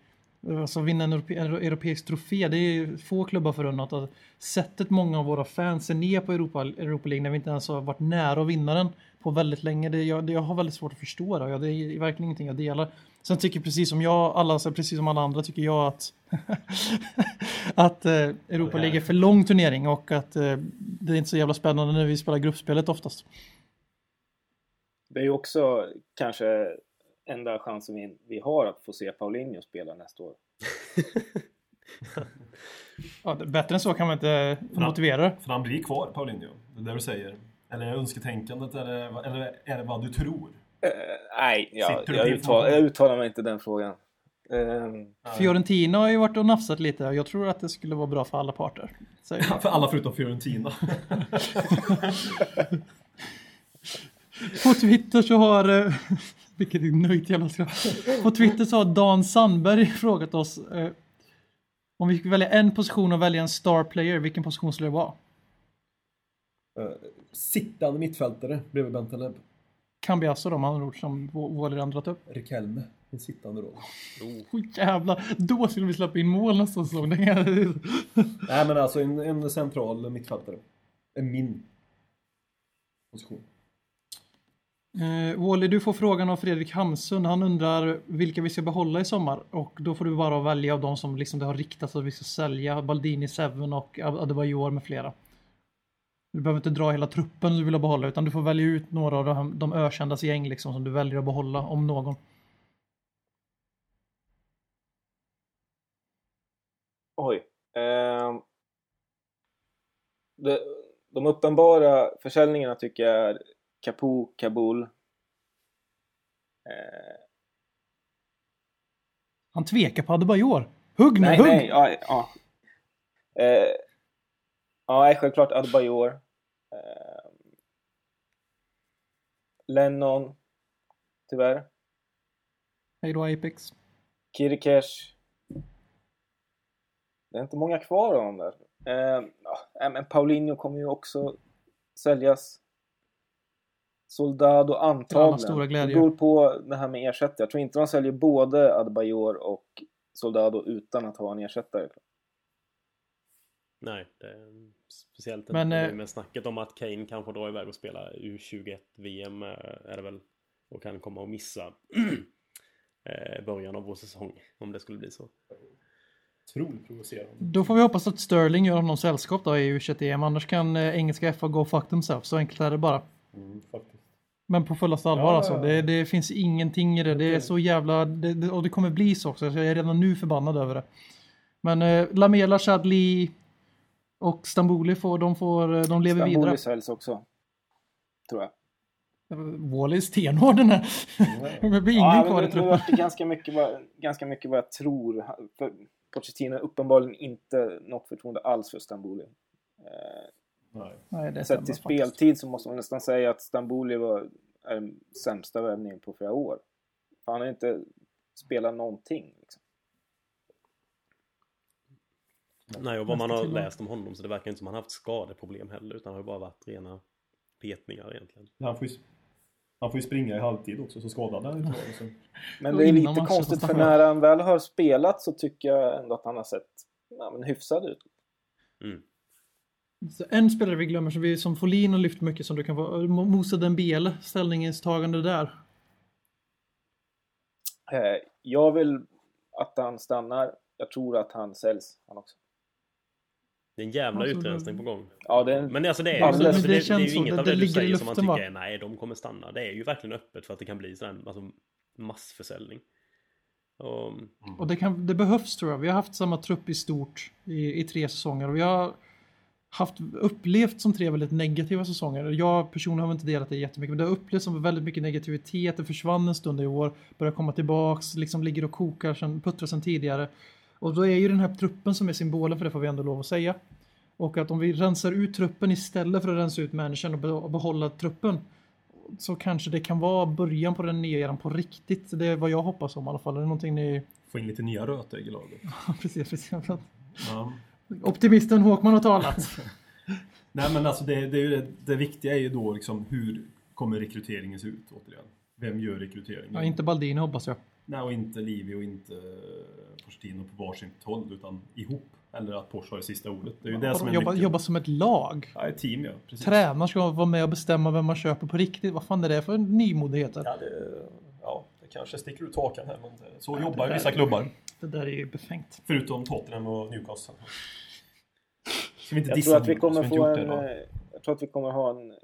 Alltså vinna en europe, en europeisk trofé, det är få klubbar förunnat. Alltså, sättet många av våra fans ser ner på Europa, Europa League när vi inte ens har varit nära att vinna den på väldigt länge. Det, jag, det, jag har väldigt svårt att förstå det. Ja, det är verkligen ingenting jag delar. Sen tycker precis som jag, alla, precis som alla andra tycker jag att, att eh, Europa League är för lång turnering och att eh, det är inte så jävla spännande när vi spelar gruppspelet oftast. Det är ju också kanske enda chansen vi, vi har att få se Paulinho spela nästa år. Ja, bättre än så kan man inte Ja. motivera det. För han blir kvar, Paulinho. Det är det du säger. Eller är det önsketänkandet eller, eller är det vad du tror? Eh, nej, jag, jag, på uttal, information? jag uttalar mig inte den frågan. Ehm, Fiorentina har ju varit och nafsat lite. Jag tror att det skulle vara bra för alla parter. För alla förutom Fiorentina. på Twitter så har... eh, Vilket är nöjt jävla skratt. På Twitter så har Dan Sandberg frågat oss eh, om vi fick välja en position och välja en star player, vilken position skulle det vara? Eh, Sittande mittfältare bredvid Bentaleb. Cambiasso då, med andra ord, som redan dragit upp. Rikelme. En sittande roll. Oh, jävlar, då skulle vi släppa in mål nästa säsong. Nej men alltså en, en central mittfältare. Är min position. Eh, Wally, du får frågan av Fredrik Hamsun. Han undrar vilka vi ska behålla i sommar. Och då får du bara välja av de som liksom det har riktats att vi ska sälja. Baldini, Seven och Ad- Adebayor med flera. Du behöver inte dra hela truppen du vill behålla utan du får välja ut några av de, de ökändas gäng liksom som du väljer att behålla om någon. oj. Ehm, det, de uppenbara försäljningarna tycker jag är Capo, Kabul. Eh, Han tvekar på Adebayor. Hugg nu, nej, hugg! nej, ja. Ja, eh, ja självklart Adebayor. Eh, Lennon, tyvärr. Hej då Apex. Kirikesh. Det är inte många kvar av dem där. Eh, ja, men Paulinho kommer ju också säljas. Soldado antagligen. stora Det beror på det här med ersättare. Jag tror inte de säljer både Adebayor och Soldado utan att ha en ersättare. Nej, det speciellt Men, nu eh, med snacket om att Kane kanske drar iväg och spelar U21-VM eh, är det väl. Och kan komma att missa eh, början av vår säsong. Om det skulle bli så. Otroligt provocerande. Då får vi hoppas att Sterling gör honom sällskap då i U21-EM. Annars kan engelska FA go fuck themselves. Så enkelt är det bara. Mm. Men på fullaste allvar Ja, alltså. ja, ja. Det, det finns ingenting i det. Det är så jävla... Det, och det kommer bli så också. Så jag är redan nu förbannad över det. Men eh, Lamela, Chadli och Stamboli får, de, får, eh, de lever Stamboli vidare. säljs också. Tror jag. Wall är stenhård den här. Det blir ingen Ja, kvar men i truppen. vart det ganska mycket, vad, ganska mycket vad jag tror. För Pochettino uppenbarligen inte något förtroende alls för Stamboli. Eh, Nej. Nej, det Sett stämmer till faktiskt. speltid så måste man nästan säga att Stamboli var, är den sämsta värvningen på flera år. Han har inte spelat någonting. Liksom. Nej, och vad man har läst om honom så det verkar inte som han haft skadeproblem heller. Utan det har ju bara varit rena petningar egentligen. Han får, ju, han får ju springa i halvtid också så skadad är han inte. vara. Men det är lite konstigt för när han väl har spelat så tycker jag ändå att han har sett ja, men hyfsad ut. Mm. Så en spelare vi glömmer som, vi, som Folin har lyft mycket som du kan få. Moussa Dembele, ställningstagande där. Eh, jag vill att han stannar. Jag tror att han säljs han också. Det är en jävla Alltså, utrensning på gång. Ja, det Men alltså det är, ju, alltså, det det, det, är ju inget av det det, du säger som man tycker är nej, de kommer stanna. Det är ju verkligen öppet för att det kan bli sån alltså, massförsäljning. Och, Och det, kan, det behövs tror jag. Vi har haft samma trupp i stort i, i tre säsonger. Och vi har haft, upplevt som tre väldigt negativa säsonger. Jag personligen har inte delat det jättemycket. Men det har upplevts som väldigt mycket negativitet. Det försvann en stund i år. Börjar komma tillbaks. Liksom ligger och kokar, sen, puttrar sen tidigare. Och då är ju den här truppen som är symbolen för det får vi ändå lov att säga. Och att om vi rensar ut truppen istället för att rensa ut människan och be- och behålla truppen. Så kanske det kan vara början på den nya eran på riktigt. Det är vad jag hoppas om i alla fall. Det är någonting ni... Få in lite nya rötägg i laget. precis, precis. Ja. Optimisten Håkman har talat. Nej men alltså det, det, det, det viktiga är ju då liksom hur kommer rekryteringen se ut återigen? Vem gör rekryteringen? Ja, inte Baldini hoppas jag. Nej och inte Livi och inte Pochettino på varsitt håll utan ihop. Eller att Porsche har det sista ordet. Det är ju det som är Jobba, jobba som ett lag. Ja, ett team ja. Precis. Tränaren ska vara med och bestämma vem man köper på riktigt. Vad fan är det för nymodigheter? Ja det, ja, det kanske sticker ut hakan här men det- så Ja, jobbar vissa klubbar. Det där är ju befängt. Förutom Tottenham och Newcastle. Ska vi inte jag, dissa tror att vi kommer få en, det, eh, jag tror att vi kommer ha en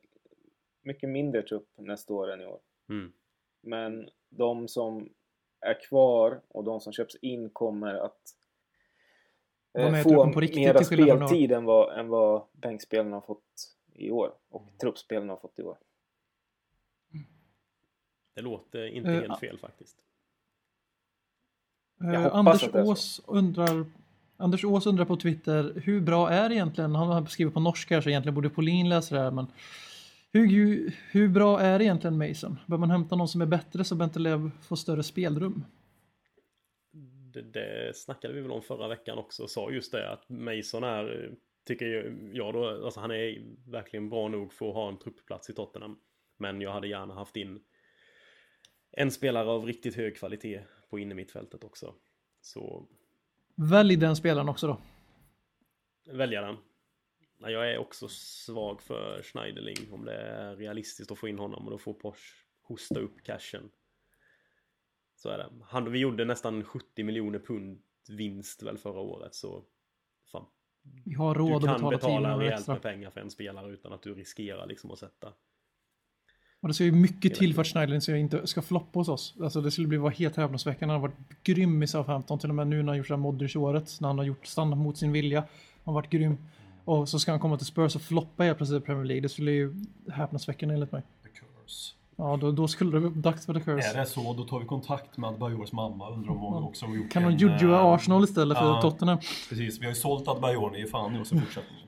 mycket mindre trupp nästa år än i år. mm. Men de som är kvar och de som köps in kommer att eh, få truppen på riktigt, mera speltid än vad, än vad bänkspelarna har fått i år. Och truppspelen har fått i år. Det låter inte Eh, helt fel faktiskt. Hoppas Anders det. Ås undrar Anders Ås undrar på Twitter hur bra är egentligen, han har skrivit på norska så egentligen borde Polin läsa det här men hur, hur bra är egentligen Mason? Bör man hämta någon som är bättre så Bentelöv får större spelrum? Det, det snackade vi väl om förra veckan också och sa just det att Mason är, tycker jag då, alltså han är verkligen bra nog för att ha en truppplats i Tottenham. Men jag hade gärna haft in en spelare av riktigt hög kvalitet på innermittfältet också. Så Välj den spelaren också då. välja den. Jag är också svag för Schneiderling om det är realistiskt att få in honom och då får Porsche hosta upp cashen. Så är det. Han, vi gjorde nästan 70 miljoner pund vinst väl förra året så fan, Vi har du råd att kan betala 10 betala miljoner rejält med pengar för en spelare utan att du riskerar liksom att sätta. Och det ska ju mycket till för att Schneiderlin ska, inte, ska floppa hos oss. Alltså det skulle bli vara helt häpnadsväckande. Han har varit grym i Southampton till och med nu när han gjort det här Modric-året. När han har gjort stannat mot sin vilja. Han har varit grym. Och så ska han komma till Spurs och floppa helt plötsligt i Premier League. Det skulle ju häpnadsväckande enligt mig. The curse. Ja, då, då skulle det vara dags för the curse. Är det så, då tar vi kontakt med Adbajors mamma. Undrar om hon också har gjort Kan en, jujua eh, Arsenal istället för ja. Tottenham? Precis, vi har ju sålt Adbajor i fan nu och så fortsättningen.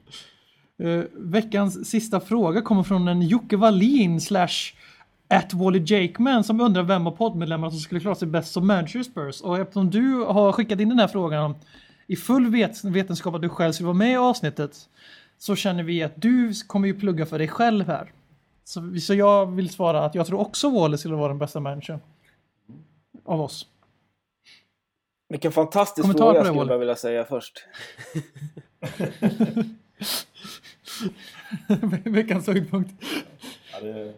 Uh, veckans sista fråga kommer från en Jocke Wallin slash at Wally Jakeman som undrar vem av poddmedlemmarna som skulle klara sig bäst som manager i Spurs. Och eftersom du har skickat in den här frågan i full vet vetenskap att du själv skulle vara med i avsnittet så känner vi att du kommer ju plugga för dig själv här. Så, så jag vill svara att jag tror också Wally skulle vara den bästa managern. Av oss. Vilken fantastisk Kommentar fråga på det, skulle jag vilja säga först. Veckans höjdpunkt. Ja, det,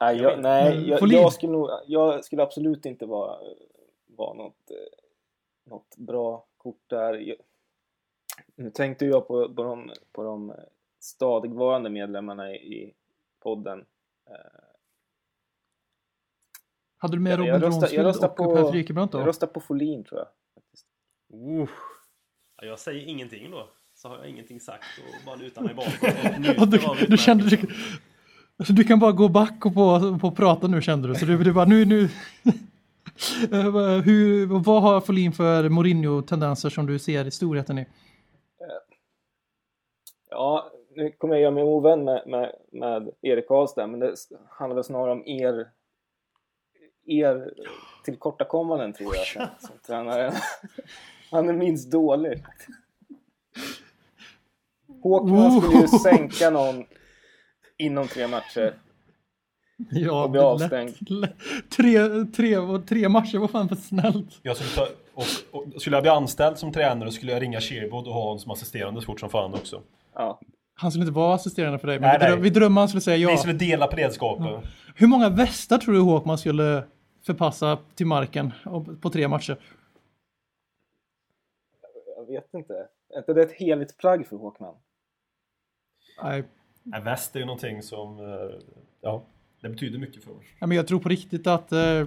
Nej, jag, nej, jag, jag, skulle nog, jag skulle absolut inte vara, vara något, eh, något bra kort där. Nu tänkte jag på, på, de, på de stadigvarande medlemmarna i, i podden. Eh, Hade du med Robin Bronsfield och på- Per Frykebrant då? Jag röstar på Folin tror jag. Uh. Ja, jag säger ingenting då. Så har jag ingenting sagt och bara lutar mig bakåt och du, du, kände, du, alltså, du kan bara gå back och på, på prata nu kände du. Så du, du bara nu, nu. Eh, Hur, vad har Folin för Mourinho-tendenser som du ser i storheten i? Ja, nu kommer jag göra mig ovän med, med, med Erik Karlstad, men det handlar väl snarare om er, er tillkortakommanden tror jag som, som tränare. Han är minst dålig. Håkman skulle ju sänka någon inom tre matcher. Ja, Och bli avstängd. Tre, tre, tre matcher var fan för snällt. jag skulle, ta, och, och, skulle jag bli anställd som tränare skulle jag ringa Sherwood och ha honom som assisterande så fort som fan också. Ja. Han skulle inte vara assisterande för dig, men Nej, vi, dröm, vi drömmer han skulle säga Vi ja. skulle dela på redskapen. Hur många västar tror du Håkman skulle förpassa till marken på tre matcher? Jag vet inte. Är inte det ett heligt plagg för Håkman? Nej, Nej, väst är ju någonting som, eh, ja, det betyder mycket för oss. Ja, men jag tror på riktigt att eh,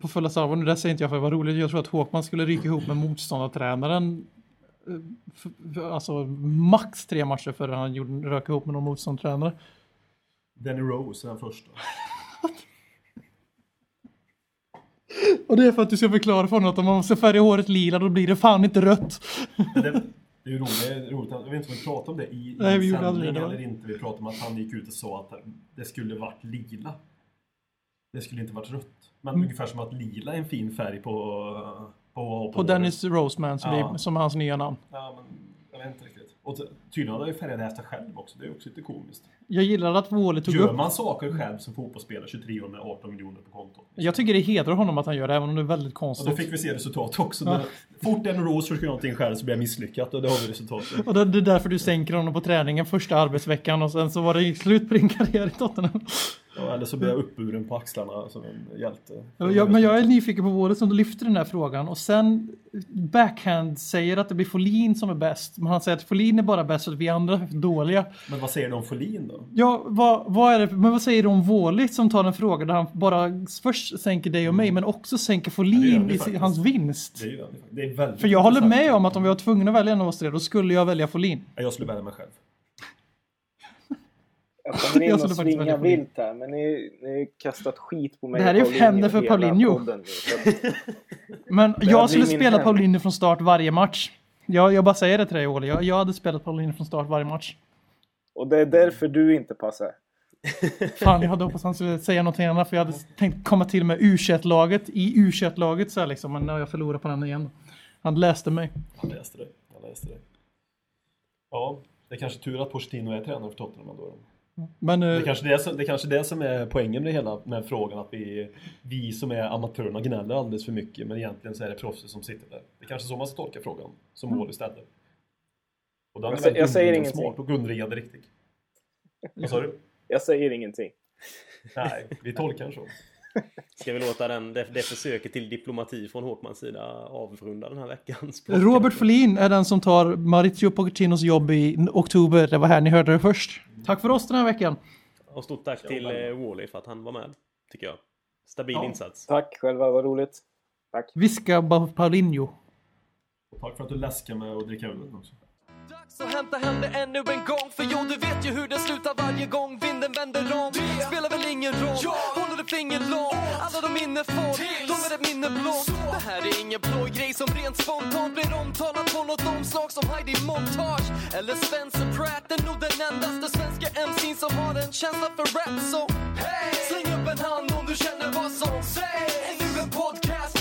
på fulla allvar, nu det säger inte jag för att vara roligt, jag tror att Håkman skulle ryka ihop med motståndartränaren eh, alltså max tre matcher före han gjorde, rök ihop med någon motståndartränare. Danny Rose är den första. Och det är för att du ska förklara för honom att om man måste färga håret lila då blir det fan inte rött. Det, det är ju roligt, roligt. Jag vet inte om vi pratade om det i, Nej, vi gjorde aldrig det. eller inte. Vi pratade om att han gick ut och sa att det skulle varit lila. Det skulle inte varit rött. Men Mm. ungefär som att lila är en fin färg på... På, på, På Dennis Roseman som, Ja. är, som är hans nya namn. Ja, men jag vet inte riktigt. Och tydligen har han ju färgat det efter själv också. Det är också lite komiskt. Jag gillar att Wåhle tog Gör upp... man saker själv som fotbollsspelare, 23 år med 18 miljoner på kontot. Jag tycker det hedrar honom att han gör det, även om det är väldigt Och då konstigt. fick vi se resultat också. Ja. Fort Danny Rose försöker någonting själv så blir jag misslyckat och det har vi resultatet. Och det det är därför du sänker honom på träningen första arbetsveckan och sen så var det slut på din karriär i Tottenham. Ja, eller så blir jag uppburen på axlarna som en hjälte. Ja, men jag är nyfiken på Wåhle som du lyfter den här frågan och sen backhand säger att det blir Folin som är bäst. Men han säger att Folin är bara bäst och att vi andra är dåliga. Men vad säger du om Folin då? Ja, vad, vad är det, men vad säger du om Wåhle som tar en fråga där han bara först sänker dig och mig men också sänker Folin i hans vinst? Det är det är väldigt För jag håller med om att om vi var tvungna att välja en av oss tre då skulle jag välja Folin. Ja, Jag skulle välja mig själv. Jag kommer in Jag och svingar vilt här, men ni, ni har kastat skit på mig. Det här är ju händer för Paulinho. Men jag skulle spela hämnd. Paulinho från start varje match. Jag, jag bara säger det till dig Olle. Jag, jag hade spelat Paulinho från start varje match. Och det är därför du inte passar. Fan, jag hade hoppats han skulle säga någonting annat för jag hade tänkt komma till med U21-laget i U21-laget så här liksom. Men nu har jag förlorat på den igen. Han läste mig. Jag läste det. Jag läste det. Ja, det är kanske tur att Pochettino är tränare för Tottenham då. Men Det är eh, kanske det, som, det är kanske det som är poängen med hela med frågan att vi, vi som är amatörerna gnäller alldeles för mycket men egentligen så är det proffset som sitter där. Det är kanske så man ska tolka frågan, som mål istället. Och den är Jag sä- väldigt jag säger ingenting. smart och undringande riktig. Vad sa du? Jag säger ingenting. Nej, vi tolkar den så. Ska vi låta den, det, det försöket till diplomati från Håkmans sida avrunda den här veckans Robert Folin är den som tar Maurizio Pochettinos jobb i oktober. Det var här ni hörde det först. Tack för oss den här veckan. Och stort tack till eh, Wally för att han var med, tycker jag. Stabil Ja. insats. Tack själva, vad roligt. Tack. Viska bara Paulinho. Och tack för att du läskar med att dricka öl också. Att hämta hem det ännu en gång För jo, du vet ju hur det slutar varje gång vinden vänder om. Det spelar väl ingen roll. Håller du finger långt Alla de minne får De är ett minne blått Det här är ingen blå grej som rent spontant blir omtalat på något omslag som Heidi Montage Eller Spencer Pratt. Är nog den endaste svenska MC'n som har en känsla för rap så hey! Släng upp en hand om du känner vad som sägs. Ännu en podcast